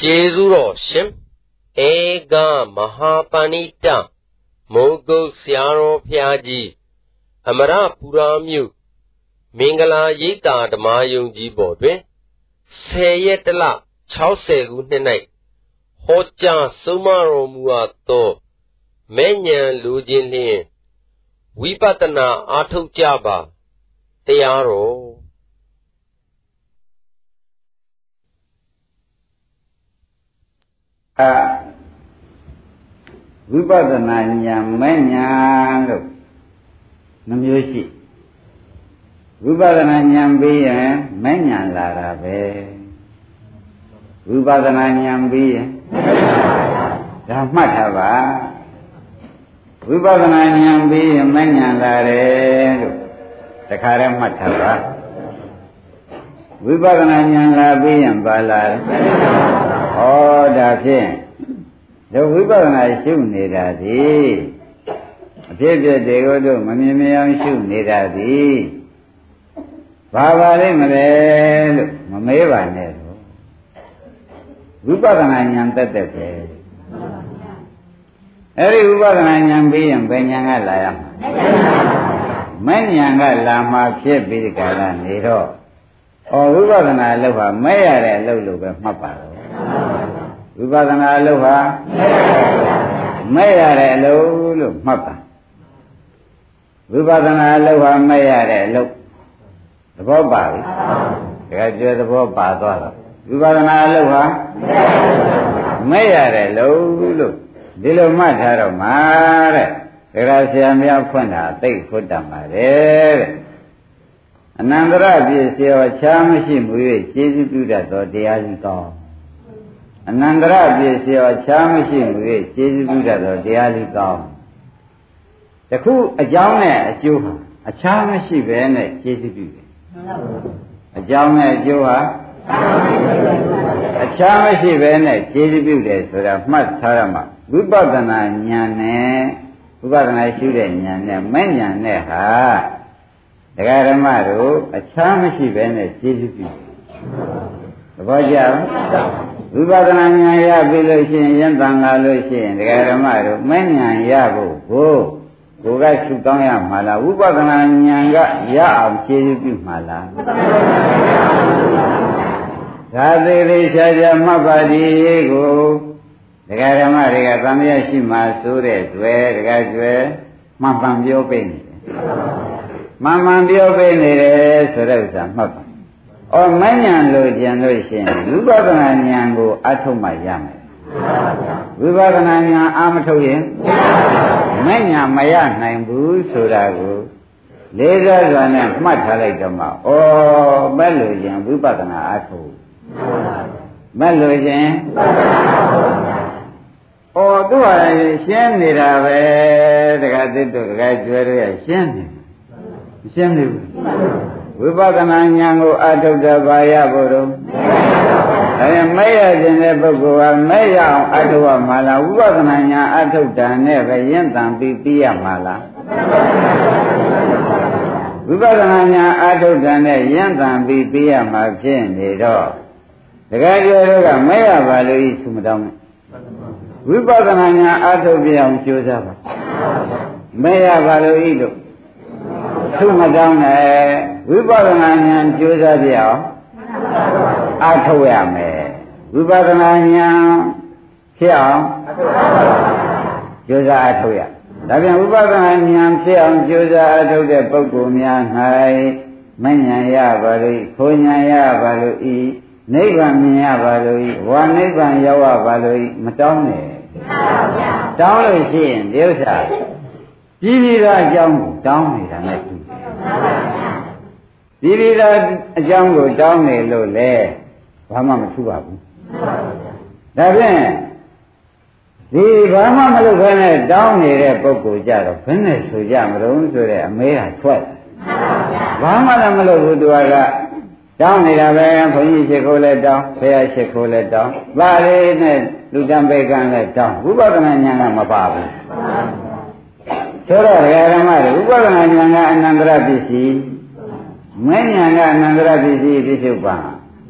ကျေးဇူးတော်ရှင်ဧကမဟာပဏိတမိုးကုတ်ဆရာတော်ဖျားကြီးအမရပူရာမြို့မင်္ဂလာရိပ်သာဓမ္မယုံကြီးပေါ်တွင်10ရက်တလ60ခုနှစ်၌ဟောကြားဆုံးမတော်မူအပ်သောမဲ့ညံလူချင်းလျင်ဝိပဿနာအားထုတ်ကြပါတရားတော် အာဝိပဿနာဉာဏ်မဲ့ဉာဏ်လို့နှမျိုးရှိဝိပဿနာဉာဏ်ပြီးရင်မဲ့ဉာဏ်လာတာပဲဝိပဿနာဉာဏ်ပြီးရင်ဒါမှတ်ထားပါဝိပဿနာဉာဏ်ပြီးရင်မဲ့ဉာဏ်လာတယ်လို့တခါတည်းမှတ်ထားပါဝိပဿနာဉာဏ်လာပြီးရင်ပါလာတယ် ဩဒါဖြင့်တို့ဝိပဿနာရှုနေတာဒီအဖြစ်ဖြစ်တွေကိုတို့မမြင်မြင်အောင်ရှုနေတာဒီဘာပါလိမ့်မလဲလို့မမေးပါနဲ့တော့ဝိပဿနာဉာဏ်တက်တက်ပဲအဲ့ဒီဝိပဿနာဉာဏ်ပြီးရင်ဘယ်ဉာဏ်ကလာရမှာမဲ့ဉာဏ်ကလာမှဖြစ်ပြီးဒီကရနေတော့ဩဝိပဿနာအလုပ်ဟာမဲ့ရတဲ့အလုပ်လို့ပဲမှတ်ပါတော့ ဝိပဿနာအလုပ်ဟာမဲ့ရတဲ့အလုပ်လို့မှတ်ပါဝိပဿနာအလုပ်ဟာမဲ့ရတဲ့အလုပ်သဘောပါပြီတကယ်ကျွဲသဘောပါသွားတော့ဝိပဿနာအလုပ်ဟာမဲ့ရတဲ့အလုပ်လို့ဒီလိုမှတ်ထားတော့မှာတဲ့ဒါကဆရာများဖွင့်တာသိဖွတ်တတ်ပါတယ်တဲ့အနန္တရပြည့်စေောချားမရှိမှု၍ကျေးဇူးပြုတတ်သောတရားကြီးကောင်း အနန္တရပြည့်စေောချားမရှိမှု၍ကျေးဇူးပြုတတ်သောတရားကြီးကောင်းတခုအကြောင်းနဲ့အကျိုးဟာအခြားမရှိပဲနဲ့ကျေးဇူးပြုတယ်အကြောင်းနဲ့အကျိုးဟာအခြားမရှိပဲနဲ့ကျေးဇူးပြုတယ်ဆိုတာမှတ်ထားရမှာဝိပဿနာဉာဏ်နဲ့ဝိပဿနာရှုတဲ့ဉာဏ်နဲ့မဲ့ဉာဏ်နဲ့ဟာဒကာဓမ္မတို့အခြားမရှိပဲနဲ့ကျေးဇူးပြုတယ်သဘောကျလား ဝိပဿနာဉာဏ်ရပြီလို့ရှိရင်ယဉ်တန်လာလို့ရှိရင်ဒကာဓမ္မတို့မဲ့ဉာဏ်ရဖို့ကိုကိုကရှုတောင်းရမှာလားဝိပဿနာဉာဏ်ကရအောင်ကျေးဇူးပြုမှာလားဒါသေးသေးချာချာမှတ်ပါဒီကိုဒကာဓမ္မတွေကသံဃာရှိမှဆိုတဲ့တွေ့ဒကာကျွဲမှန်ပန်ပြောပေးနေတယ်မှန်မှန်ပြောပေးနေတယ်ဆိုတဲ့ဥစ္စာမှတ်ပါ။ အော်မဉဏ်လို့ကျင်လို့ရှိရင်ဝိပဿနာဉာဏ်ကိုအထုတ်မှရမယ်။ဝိပဿနာဉာဏ်အာမထုတ်ရင်မဉဏ်မရနိုင်ဘူးဆိုတာကိုလေးစားစွာနဲ့မှတ်ထားလိုက်တော့မှဩမဲ့လို့ရင်ဝိပဿနာအထုတ်မဲ့လို့ရင်ဩသူကရှင်းနေတာပဲတခါသစ်တို့တခါကျွဲတို့ရရှင်းနေရှင်းနေဘူး ဝိပဿနာဉာဏ်ကိုအထုတ်တပါရဖို့တော့အဲမဲ့ရခြင်းတဲ့ပုဂ္ဂိုလ်ကမဲ့ရအောင်အထုတ်ရမှာလားဝိပဿနာဉာဏ်အထုတ်တာနဲ့ပဲရင့်တန်ပြီးပြီးရမှာလားဝိပဿနာဉာဏ်အထုတ်တာနဲ့ရင့်တန်ပြီးပြီးရမှာဖြစ်နေတော့တကယ်ကြောတို့ကမဲ့ရပါလို့ဤသူမတောင်းနဲ့ဝိပဿနာဉာဏ်အထုတ်ပြအောင်ကြိုးစားပါမဲ့ရပါလို့ဤတို့ သူမတောင်းနဲ့ဝိပဿနာဉာဏ်ကြိုးစားပြအောင်အထုတ်ရမယ်ဝိပဿနာဉာဏ်ဖြစ်အောင်ကြိုးစားအထုတ်ရဒါပြန်ဝိပဿနာဉာဏ်ဖြစ်အောင်ကြိုးစားအထုတ်တဲ့ပုဂ္ဂိုလ်များ၌မဉဏ်ရပါလို့ခိုးဉဏ်ရပါလို့ဤနိဗ္ဗာန်မြင်ရပါလို့ဤဝါနိဗ္ဗာန်ရောက်ရပါလို့ဤမတောင်းနဲ့တောင်းလို့ရှိရင်ဒီဥစ္စာပြည်ပြည်သားအကြောင်းကိုတောင်းနေတာနဲ့တူ ပြည်ပြည်သားအကြောင်းကိုတောင်းနေလို့လေဘာမှမထူပါဘူးဒါဖြင့်ဒီဘာမှမလုပ်ဘဲနဲ့တောင်းနေတဲ့ပုဂ္ဂိုလ်ကြတော့ဘယ်နဲ့ဆိုကြမလို့ဆိုတဲ့အမေးဟာထွက်ဘာမှလည်းမလုပ်ဘူးသူကတောင်းနေတာပဲဘုန်းကြီးရှိခိုးလဲတောင်းဘုရားရှိခိုးလဲတောင်းပါလေးနဲ့လူတံပေကံလဲတောင်းဝိပဿနာဉာဏ်ကမပါဘူးဆိုတော့ဓမ္မတွေဥပဒနာဉာဏ်ကအနန္တရပစ္စည်း မဉဏ်ကအနန္တရပစ္စည်းပြစ္ဆုတ်ပါ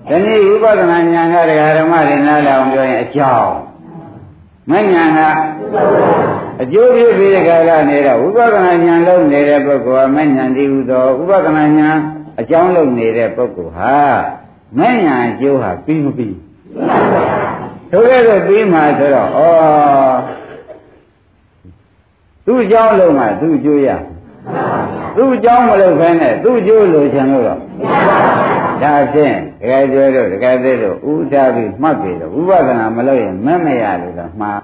ဒီနေ့ဝိပဿနာဉာဏ်ကတရားဓမ္မတွေနားလည်အောင်ပြောရင်အကြောင်းမဉာဏ်ကအကျိုးဖြစ်ပြီးတဲ့ကာလနေတော့ဝိပဿနာဉာဏ်လုံးနေတဲ့ပုဂ္ဂိုလ်ကမဉာဏ်တည်ဟူသောဝိပဿနာဉာဏ်အကြောင်းလုံးနေတဲ့ပုဂ္ဂိုလ်ဟာမဉာဏ်အကျိုးဟာပြီးမပြီးဆိုရဲဆိုပြီးမှဆိုတော့ဩသူ့အကြောင်းလုံးမှသူ့အကျိုးရ သူ့အကြောင်းမလုပ်ဘဲနဲ့သူ့အကျိုးလိုချင်လို့တော့ဒါဖြင့်တကယ်ပြောတော့တကယ်သေးတော့ဥဒ္ဒပြီးမှတ်ပြီတော့ဥပဒနာမလုပ်ရင်မမရလို့တော့မှား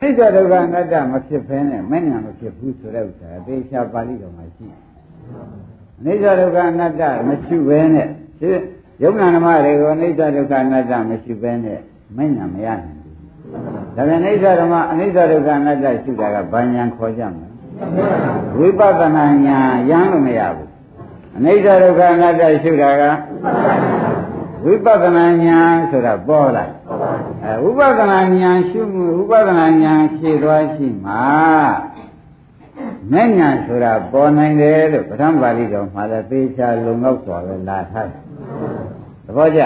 သိကြဒုက္ခအနတ္တမဖြစ်ဘဲနဲ့မဉဏ်မဖြစ်ဘူးဆိုတဲ့ဥစ္စာအသေးချာပါဠိတော်မှာရှိတယ်။အိဋ္ဌဒုက္ခအနတ္တမရှိဘဲနဲ့ဒီယုံနာဓမ္မတွေကိုအိဋ္ဌဒုက္ခအနတ္တမရှိဘဲနဲ့မဉဏ်မရနိုင်ဘူး။ဒါပြန်အိဋ္ဌဓမ္မအနိစ္စဒုက္ခအနတ္တရှိတာကဘာဉာဏ်ခေါ်ကြမလဲ။ ဝိပဿနာဉာဏ်ရမ်းလို့မရဘူး။အနိစ္စဒုက္ခအနတ္တရှိတာကဝိပဿနာဉာဏ်ဆိုတာပေါ်လာအဲဝိပဿနာဉာဏ်ရှုမှုဝိပဿနာဉာဏ်ဖြည့်သွားရှိမှာမဲ့ညာဆိုတာပေါ်နိုင်တယ်လို့ပထမပါဠိတော်မှာလည်းသေချာလုံလောက်စွာပဲလာထားတယ်သဘောကျ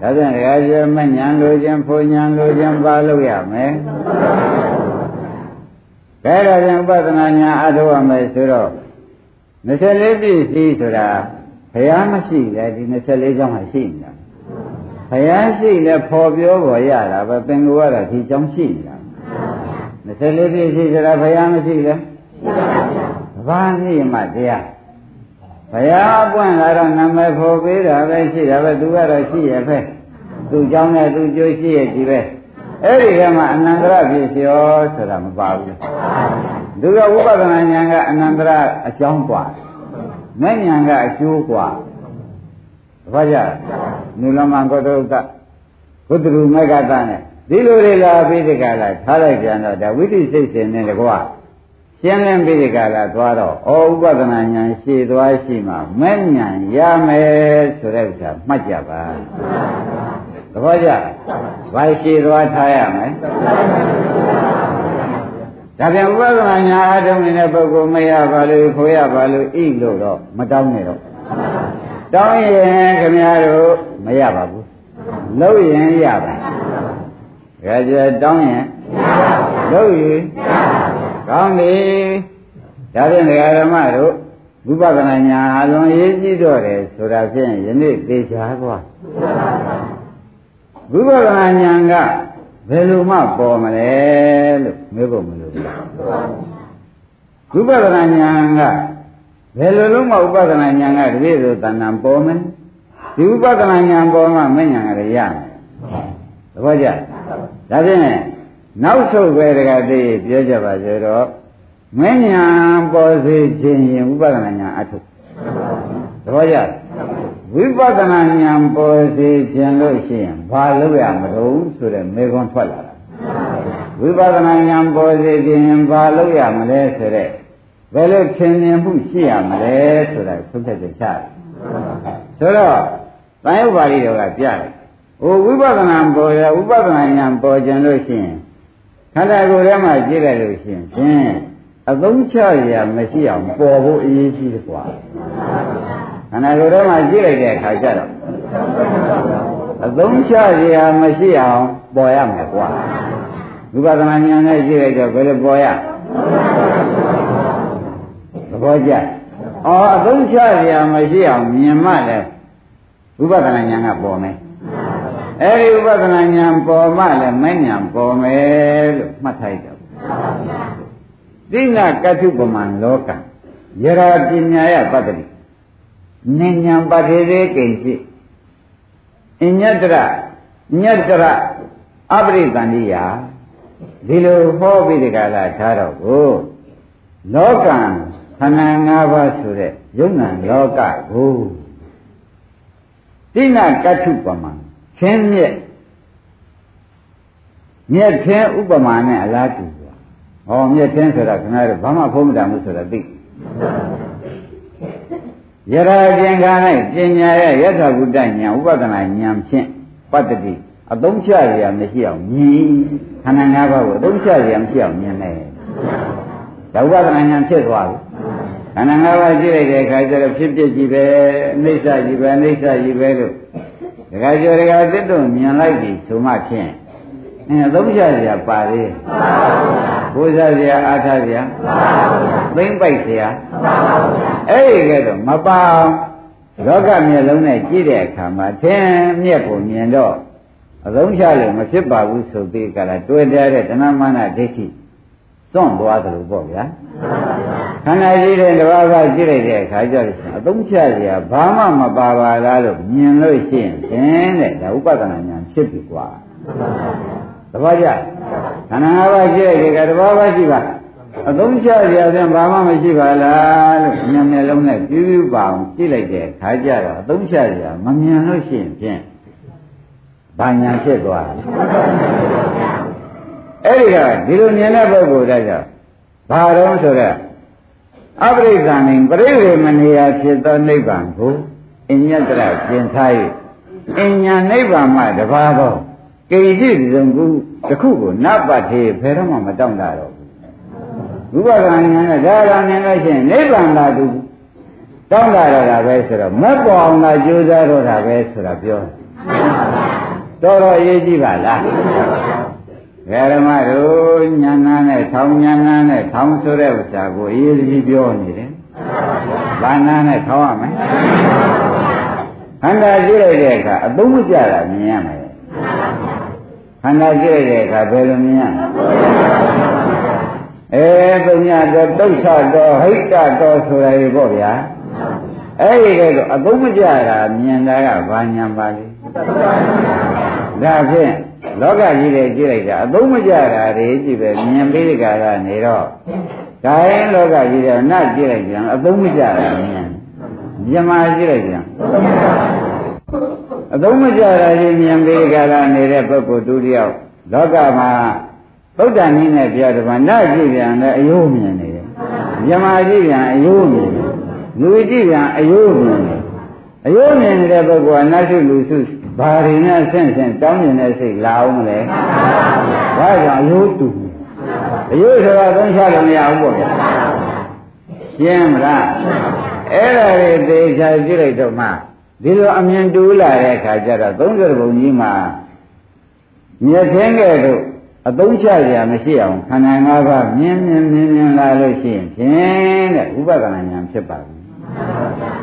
ဒါပြန်ဒကာကျေမဲ့ညာလိုခြင်းဖွညာလိုခြင်းပါလို့ရမယ် ကဲဒါပြန်ဥပဒနာညာအထောက်ရမယ်ဆိုတော့24ပြည့်စည်ဆိုတာဘုရားမရှိလေဒီ24ကျောင်းမှာရှိနေတာဘုရားရှိလဲဖော်ပြောပေါ်ရတာပဲသင်္ကူကတော့ဒီကျောင်းရှိနေတာ24ပြည့်ရှိဆိုတာဘုရားမရှိလဲဘာနည်းမှတရားဘုရားပွင့်လာတော့နာမည်ဖော်ပေးတာပဲရှိတာပဲသူကတော့ရှိရပဲသူเจ้าနဲ့သူကြိုးရှိရကြည့်ပဲ အဲ့ဒီကမှအနန္တရဖြစ်လျောဆိုတာမပါဘူးသူကဝိပဿနာဉာဏ်ကအနန္တရအကြောင်းกว่าမဲ့ဉာဏ်ကအကျိုးกว่าဘာကြနုလမကောတုကဘုဒ္ဓရူမေကတနဲ့ဒီလိုတွေလာပြီးဒီကလာထားလိုက်ကြတော့ဒါဝိသိစိတ်စဉ်နဲ့တကွာရှင်းလင်းပြီးဒီကလာသွားတော့ဩဥပဒနာဉာဏ်ရှည်သွားရှိမှမဲ့ဉာဏ်ရမယ်ဆိုတဲ့ဥစ္စာမှတ်ကြပါ သဘောကျဘာရှည်သွားထားရမယ်ဒါပြန်ဥပဒနာညာအထုံးနေတဲ့ပုဂ္ဂိုလ်မရပါလို့ခိုးရပါလို့ဣလို့တော့မတောင်းနဲ့တော့တောင်းရင်ခင်ဗျားတို့မရပါဘူးလို့ရင်ရပါဒါကြတောင်းရင်လို့ရင်ကောင်းပြီဒါဖြင့်ဓမ္မတို့ဝိပဿနာညာအလွန်ရေးကြည့်တော့တယ်ဆိုတာဖြင့်ယနေ့သိချာသွား ဝိပဿနာညာကဘယ်လိုမှပေါ်မလဲလို့မေးဖို့မလိုဘူးဝိပဿနာဉာဏ်ကဘယ်လိုလုံးမဥပဒနာဉာဏ်ကတတိယဆိုတဏ္ဍာပေါ်မယ်ဒီဥပဒနာဉာဏ်ပေါ်မှမဉဏ်ကလည်းရမယ်သဘောကျဒါဖြင့်နောက်ဆုံးပဲတကတိပြောကြပါစေတော့မဉဏ်ပေါ်စေခြင်းရင်ဥပဒနာဉာဏ်အထုသဘောကျ ဝိပဿနာဉာဏ်ပေါ်စေခြင်းလို့ရှိရင်ဘာလုပ်ရမလို့ဆိုတဲ့မေခွန်းထွက်လာတာဝိပဿနာဉာဏ်ပေါ်စေခြင်းဘာလုပ်ရမလဲဆိုတဲ့ဘယ်လိုထင်မြင်မှုရှိရမလဲဆိုတာသုံးသက်ချက်ချတယ်ဆိုတော့တန်ရုပ်ပါဠိတော်ကပြတယ်ဟိုဝိပဿနာပေါ်ရဝိပဿနာဉာဏ်ပေါ်ခြင်းလို့ရှိရင်ခန္ဓာကိုယ်ထဲမှာကြည့်လိုက်လို့ရှိရင်ဖြင့်အသုံးချရမရှိအောင်ပေါ်ဖို့အရေးကြီးတယ်ကွာခ န္ဓာကိုယ်ထဲမှာကြည့်လိုက်တဲ့အခါကျတော့အသုံးချရမရှိအောင်ပေါ်ရမယ်ကွာဝိပဿနာဉာဏ်နဲ့ကြည့်လိုက်တော့ဘယ်လိုပေါ်ရသဘောကျအော်အသုံးချရမရှိအောင်မြင်မှလည်းဝိပဿနာဉာဏ်ကပေါ်မယ်အဲဒီဥပဒနာဉာဏ်ပေါ်မှလည်းမဉာဏ်ပေါ်မယ်လို့မှတ်ထားတယ်သိနာကတုပမံလောကယရာပညာယပတ္တိ နိညာပတိရေကိဉ္စိအညတရညတရအပရိတန္တိယဒီလိုဟောပြီးဒီကလာထားတော့ကိုလောကံခန္ဓာ၅ပါးဆိုတဲ့ယုံနာလောကကိုသိနာကတုပမံချင်းမြက်မြက်ချင်းဥပမာနဲ့အလားတူပါဟောမြက်ချင်းဆိုတာခင်ဗျားတို့ဘာမှဖုံးမတာမှုဆိုတာသိ ယရာကျင်ခါ၌ပညာရဲ့ယထာဘုဒ္ဓဉာဏ်ဥပဒနာဉာဏ်ဖြင့်ပတ္တိအသုံးချရမရှိအောင်မြင်ခန္ဓာ၅ပါးကိုအသုံးချရမရှိအောင်မြင်တယ်ဒါဥပဒနာဉာဏ်ဖြစ်သွားပြီခန္ဓာ၅ပါးကြည့်လိုက်တဲ့အခါကျတော့ဖြစ်ဖြစ်ကြီးပဲအိဋ္ဌကြီးပဲအိဋ္ဌကြီးပဲလို့ဒကာကျော်ဒကာသစ်တို့မြင်လိုက်ပြီဆိုမှဖြင့် အဲသုံးချစရာပါသေးဘုရားစရာအားထားစရာသိမ့်ပိုက်စရာအဲ့ဒီကဲတော့မပါလောကမျက်လုံးနဲ့ကြည့်တဲ့အခါမှာသင်မြက်ကိုမြင်တော့အလုံးချလို့မဖြစ်ပါဘူးဆိုပြီးကြလားတွေ့တဲ့တဏမာနဒိဋ္ဌိစွန့်သွားတယ်လို့ပေါ့ဗျာခန္ဓာကြီးတဲ့တဘာဝကြည့်လိုက်တဲ့အခါကျတော့အသုံးချစရာဘာမှမပါပါလားလို့မြင်လို့ရှိရင်သင်တဲ့ဒါဥပဒနာဉာဏ်ဖြစ်ပြီကွာ တဘာကြခန္ဓာ၅ပါးကြည့်လိုက်တဲ့အခါတဘာဝရှိပါအသုံးချစရာဖြင့်ဘာမှမရှိပါလားလို့ဉာဏ်မျက်လုံးနဲ့ပြူးပြူးပါအောင်ကြည့်လိုက်တဲ့အခါကျတော့အသုံးချစရာမမြင်လို့ရှိရင်ဖြင့်ဘာညာဖြစ်သွားအဲ့ဒီကဒီလိုမြင်တဲ့ပုဂ္ဂိုလ်တဲ့ကြောင့်ဘာတော့ဆိုတော့အပရိသန္နိပရိဝေမနေယဖြစ်သောနိဗ္ဗာန်ကိုအညတရကျင်ထား၍အညာနိဗ္ဗာန်မှတပါးသော ကိတိဇုံကူတစ်ခုကိုနပတိဘယ်တော့မှမတောင့်တတော့ဘူးဘုရားကဉာဏ်နဲ့ဒါကဉာဏ်နဲ့ရှင်နိဗ္ဗာန်သာတူတောင့်တရတာပဲဆိုတော့မက်ပေါ်အောင်သာကြိုးစားတော့တာပဲဆိုတာပြောတော်တော်အရေးကြီးပါလားဓမ္မတို့ညာနာနဲ့ထောင်ညာနာနဲ့ထောင်ဆိုတဲ့ဥစ္စာကိုအရေးကြီးပြောနေတယ်။ဘာနာနဲ့ထောင်ရမယ်။ခန္ဓာကြည့်လိုက်တဲ့အခါအသုံးမကျတာမြင်ရမယ်။ခ န္ဓာကြည့်လိုက်တဲ့အခါဘယ်လိုမြင်ရမလဲ။အဲပုညတော်တုတ်ဆတော်ဟိတတော်ဆိုတာရေပေါ့ဗျာ။အဲဒီကတော့အသုံးမကျတာမြင်တာကဘာညာပါလဲ။ဒါဖြင့်လောကကြီးတွေကြည့်လိုက်တာအသုံးမကျတာတွေကြည့်ပဲမြင်ပြီးကြတာနေတော့ဒါရင်လောကကြီးတွေနတ်ကြည့်လိုက်ပြန်အသုံးမကျတာမြင်မြမကြည့်လိုက်ပြန် အသုံးမကျတာကြီးမြင်ပြီးကြတာနေတဲ့ပုဂ္ဂိုလ်တူတယောက်လောကမှာသုဒ္ဓနည်းနဲ့ပြောတယ်မှာနတ်ကြည့်ပြန်လည်းအယိုးမြင်နေတယ်မြမကြည့်ပြန်အယိုးမြင်တယ်လူကြည့်ပြန်အယိုးမြင်တယ်အယိုးမြင်နေတဲ့ပုဂ္ဂိုလ်ကနတ်စုလူစုဘာတွေနဲ့ဆင့်ဆင့်တောင်းကျင်တဲ့စိတ်လာအောင်မလဲဘာကြောင့်အယိုးတူအယိုးဆိုတာသုံးချလို့မရဘူးပေါ့ဗျာရှင်းမလားအဲ့ဒါတွေသေချာကြည့်လိုက်တော့မှ ဒီလိုအမြင်တူလာတဲ့အခါကျတော့30ဘုံကြီးမှာမြက်သင်းကဲ့သို့အသုံးချရမရှိအောင်ခန္ဓာ၅ပါးမြင်မြင်မြင်မြင်လာလို့ရှိရင်ဖြင့်တဲ့ဥပဒနာဉာဏ်ဖြစ်ပါဘူး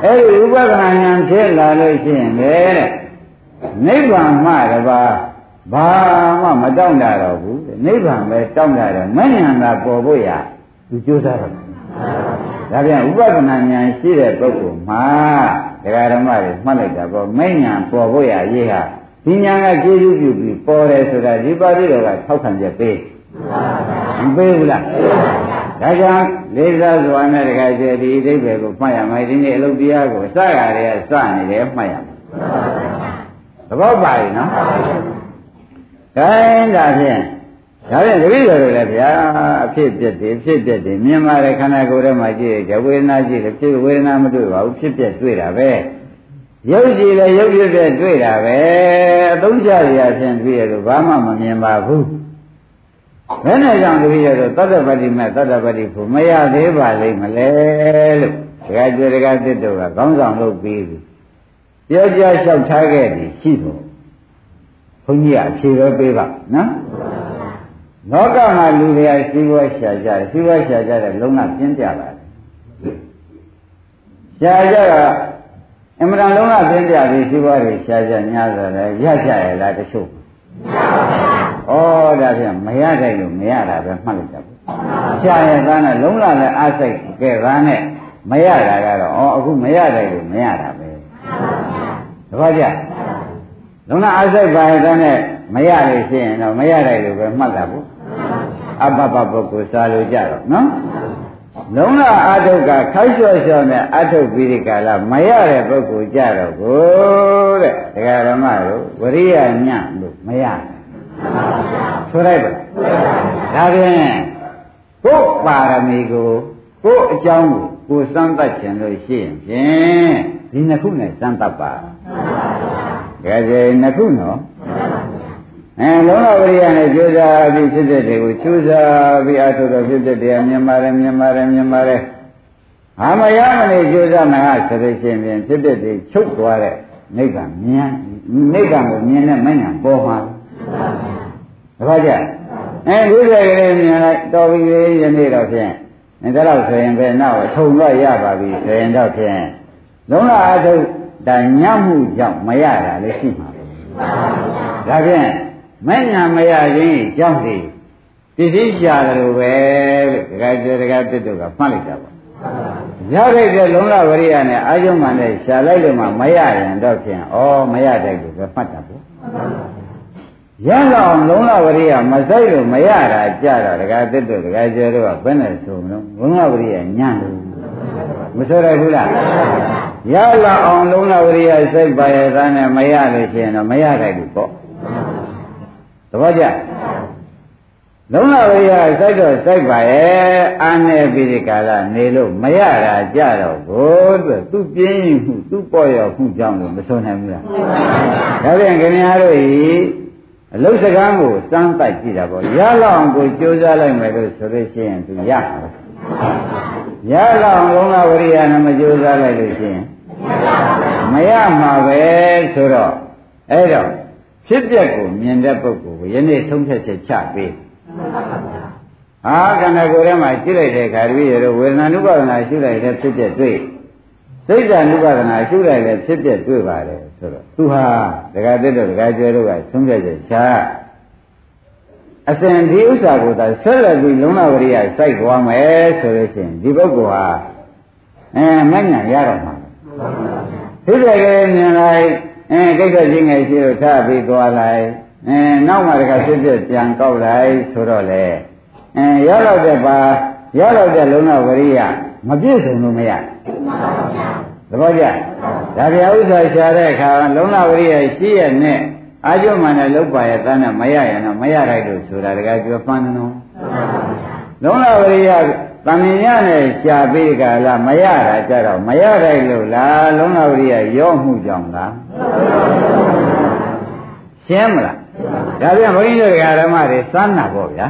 အဲ့ဒီဥပဒနာဉာဏ်ဖြစ်လာလို့ရှိရင်လေတဲ့နိဗ္ဗာန်မှတပါဘာမှမတောင့်တတော့ဘူးနိဗ္ဗာန်ပဲတောင့်တတယ်မဉ္ဇဏ်သာပေါ်ဖို့ရသူကြိုးစားတော့ဒါပြန်ဥပဒနာဉာဏ်ရှိတဲ့ပုဂ္ဂိုလ်မှာ ဒကာဓမ္မတွေမှတ်လိုက်တာပေါ့မဉ္ဇဏ်ပေါ်ဖို့ရရေးဟာဒီဉာဏ်ကကျေးဇူးပြုပြီးပေါ်တယ်ဆိုတာဒီပါဠိတော်ကထောက်ခံချက်ပေးမပေးဘူးလားဒါကြောင့်လေးစားစွာနဲ့တခါကျဒီအဓိပ္ပာယ်ကိုမှတ်ရမယ်ဒီနေ့အလုပ်တရားကိုစရတဲ့စနေတယ်မှတ်ရမယ်သဘောပါရင်နော်ခိုင်းဒါဖြင့် ဒါဖြင့်တပည့်တော်တွေလည်းဗျာအဖြစ်ပြက်တယ်ဖြစ်ပြက်တယ်မြင်ပါတယ်ခန္ဓာကိုယ်ထဲမှာကြည့်ရဝေဒနာကြည့်တယ်ဖြစ်ဝေဒနာမတွေ့ပါဘူးဖြစ်ပြက်တွေ့တာပဲရုပ်ကြည့်လည်းရုပ်ဖြစ်ပြက်တွေ့တာပဲအသုံးချရဖြင့်တွေ့ရလို့ဘာမှမမြင်ပါဘူးဘယ်နဲ့ကြောင့်တပည့်တော်သတ္တပတ္တိမဲ့သတ္တပတ္တိဖို့မရသေးပါလိမ့်မလဲလို့ဒကာကျွေဒကာတစ်တို့ကခေါင်းဆောင်လုပ်ပြီးပြီပြောကြလျှောက်ထားခဲ့သည်ရှိဖို့ဘုန်းကြီးအဖြေပဲပေးပါနော် လောကမှာလူတွေကရှိဘွားရှာကြတယ်ရှိဘွားရှာကြတယ်လုံးဝပြင်းပြလာတယ်ရှာကြတော့အမှန်တန်လုံးဝပြင်းပြပြီးရှိဘွားတွေရှာကြညာဆိုတယ်ရကြရလားတချို့ဩဒါဖြင့်မရတဲ့လို့မရတာပဲမှတ်လိုက်တာပေါ့ရှာရသားနဲ့လုံးဝလည်းအားစိတ်ကဲသားနဲ့မရတာကတော့ဩအခုမရတဲ့လို့မရတာပဲတပည့်ကြလုံးဝအားစိတ်ပါတဲ့နဲ့မရလို့ရှိရင်တော့မရတဲ့လို့ပဲမှတ်တာပေါ့ အပ္ပပပုဂ္ဂိုလ်စားလို့ကြတော့နော်လုံးဝအာထုတ်ကခိုက်လျှော့လျှော့နဲ့အထုတ်ပြီးဒီကလာမရတဲ့ပုဂ္ဂိုလ်ကြတော့ကိုတဲ့ဒကာရမတို့ဝရိယညံ့လို့မရဆိုလိုက်ပါဒါဖြင့်ကိုယ်ပါရမီကိုကိုယ်အကြောင်းကိုကိုယ်စမ်းသပ်ခြင်းလို့ရှိရင်ဖြင့်ဒီနှစ်ခုနဲ့စမ်းသပ်ပါကဲကျေနှစ်ခုနော် အဲလုံးဝဝိရိယနဲ့ကြိုးစားပြီးဖြစ်တဲ့တွေကိုကြိုးစားပြီးအထုတော်ဖြစ်တဲ့တရားမြင်ပါတယ်မြင်ပါတယ်မြင်ပါတယ်အာမရမနေကြိုးစားမှာဆိုလို့ရှိရင်ဖြစ်ဖြစ်ဒီချုပ်သွားတဲ့နိဗ္ဗာန်မြင်နိဗ္ဗာန်ကိုမြင်တဲ့မဉ္ဇဉ်ပေါ်မှာတခါကြအဲဒုစရကလေးမြင်လိုက်တော်ပြီယနေ့တော့ဖြင့်ဒါတော့ဆိုရင်ပဲနောက်အထုံတော့ရပါပြီဆိုရင်တော့ဖြင့်လုံးလာအထုဒါညမှုကြောင့်မရတာလည်းရှိမှာပဲဒါဖြင့် မဉ္ဇဉ်မရခြင်းကြောင့်ဒီပစ္စည်းရှာတယ်လို့ပဲလို့ဒကာကျေဒကာတစ်တို့ကမှတ်လိုက်တာပါရခဲ့တဲ့လုံးလဝရိယနဲ့အာယုံမှန်နဲ့ရှာလိုက်လို့မှမရရင်တော့ဖြင့်ဩမရတဲ့ကိုပဲမှတ်တာပေါ့ရတော့လုံးလဝရိယမဆိုင်လို့မရတာကြတော့ဒကာတစ်တို့ဒကာကျေတို့ကဘယ်နဲ့ဆိုမလို့လုံးလဝရိယညံ့လို့မဆိုရဘူးလားရလာအောင်လုံးလဝရိယစိတ်ပါရသားနဲ့မရလို့ရှိရင်တော့မရတဲ့ဘူးပေါ့ သဘောကျလုံးလဝိယစိုက်တော့စိုက်ပါရဲ့အာနေပြီးဒီကာလနေလို့မရတာကြတော့ဘို့အတွက်သူပြင်းရင်မှုသူပေါ်ရမှုကြောင့်လို့မဆုံးနိုင်ဘူးလားဒါပြန်ခင်ဗျားတို့ဤအလုစကားကိုစမ်းတိုက်ကြည့်တာပေါ့ရလောက်အောင်ကိုကြိုးစားလိုက်မယ်လို့ဆိုလို့ရှိရင်သူရမှာရလောက်အောင်လုံးလဝရိယနဲ့မကြိုးစားလိုက်လို့ရှိရင်မရမှာပဲဆိုတော့အဲ့တော့ ဖြစ်ပျက်ကိုမြင်တဲ့ပုဂ္ဂိုလ်ကိုယနေ့ထုံးဖြတ်ချက်ချပေးဟာခန္ဓာကိုယ်ထဲမှာရှိလိုက်တဲ့ခါတပည့်ရတော့ဝေဒနာနုပါဒနာရှိလိုက်တဲ့ဖြစ်ပျက်တွေ့စိတ်ဓာနုပါဒနာရှိလိုက်တဲ့ဖြစ်ပျက်တွေ့ပါတယ်ဆိုတော့သူဟာဒကာတက်တော့ဒကာကျွဲတို့ကဆုံးဖြတ်ချက်ချအစဉ်ဒီဥစ္စာကိုသာဆက်လက်ပြီးလုံးဝဝရိယစိုက်သွားမယ်ဆိုလို့ရှိရင်ဒီပုဂ္ဂိုလ်ဟာအဲမညံရတော့မှာဖြစ်တဲ့ကလေးမြင်လိုက် အဲကိစ္စချင်းငယ်ရှိလို့ထားပြီးသွားလိုက်အဲနောက်မှတခါဖြစ်ဖြစ်ပြန်ကောက်လိုက်ဆိုတော့လေအဲရတော့တဲ့ပါရတော့တဲ့လုံးဝဝရိယမပြည့်စုံလို့မရသဘောကျဒါပြဥစ္စာရှာတဲ့အခါလုံးဝဝရိယရှိရနဲ့အာကျုံမှနဲ့လုတ်ပါရဲ့တန်းနဲ့မရရင်တော့မရလိုက်လို့ဆိုတာတကယ်ပြောပန်းတယ်နော်လုံးဝဝရိယ တမင်ညနဲ့ရှားပြီးကြလားမရတာကြတော့မရလိုက်လို့လားလုံးဝဝရိယရောမှုကြောင့်လားရှင်းမလားဒါပြန်ဘုန်းကြီးတို့ဓမ္မတွေစမ်းတာပေါ့ဗျာ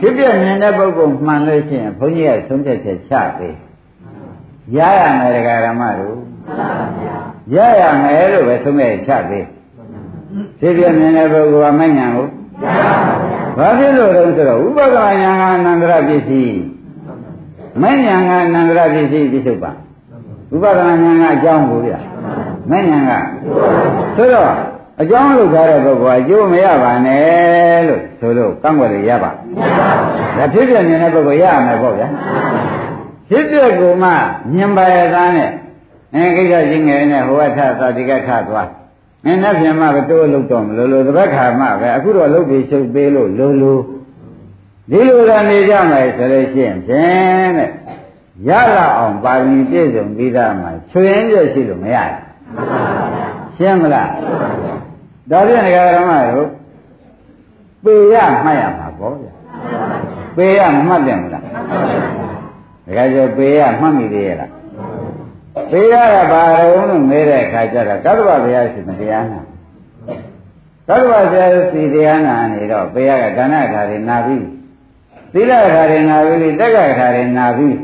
ဖြစ်ပြမြင်တဲ့ပုဂ္ဂိုလ်မှန်လို့ရှိရင်ဘုန်းကြီးကသုံးချက်ချက်ချပေးရရမယ်ဓမ္မတို့ရရမယ်လို့ပဲသုံးချက်ချပေးဖြစ်ပြမြင်တဲ့ပုဂ္ဂိုလ်ကမဉဏ်ကိုဘာ ဖြစ်လို့လဲဆိုတော့ဥပဒနာဉာဏ်ကအနန္တရပစ္စည်းမဉဏ်ကအနန္တရပစ္စည်းပြစ္ဆုတ်ပါဥပဒနာဉာဏ်ကအကြောင်းကိုဗျမဉဏ်ကဆိုတော့အကြောင်းလုပ်ထားတဲ့ပုဂ္ဂိုလ်အကျိုးမရပါနဲ့လို့ဆိုလို့ကန့်ွက်ရရပါမရပါဘူးဒါဖြစ်ပြမြင်တဲ့ပုဂ္ဂိုလ်ရရမယ်ပေါ့ဗျာဖြစ်ပြကိုမှမြင်ပါရသားနဲ့အဲကိစ္စချင်းငယ်နဲ့ဟိုကထသာဒီကထသွား အင်းနဲ့ပြန်မှပဲတိုးလို့တော့မလို့လို့တပတ်ခါမှပဲအခုတော့လုတ်ပြီးရှုပ်ပေးလို့လိုလိုဒီလိုရနေကြမယ်ဆိုလို့ရှိရင်ဖြင့်တဲ့ရလာအောင်ပါရမီပြည့်စုံပြီးသားမှာချွေရင်ပြည့်ရှိလို့မရဘူးရှင်းမလားဒါဖြင့်ဒကာရမတို့ပေရမှတ်ရမှာပေါ့ဗျာပေရမှတ်တယ်မလားဒကာကျော်ပေရမှတ်မိသေးရဲ့လား ပေရကဘာရုံလို့မေးတဲ့အခါကျတော့ကတ္တဗဘုရားရှင်တရားနာကတ္တဗဘုရားရှင်တရားနာနေတော့ပေရကဒါနခါတွေနာပြီးသီလခါတွေနာပြီးတက္ကခါတွေနာပြီး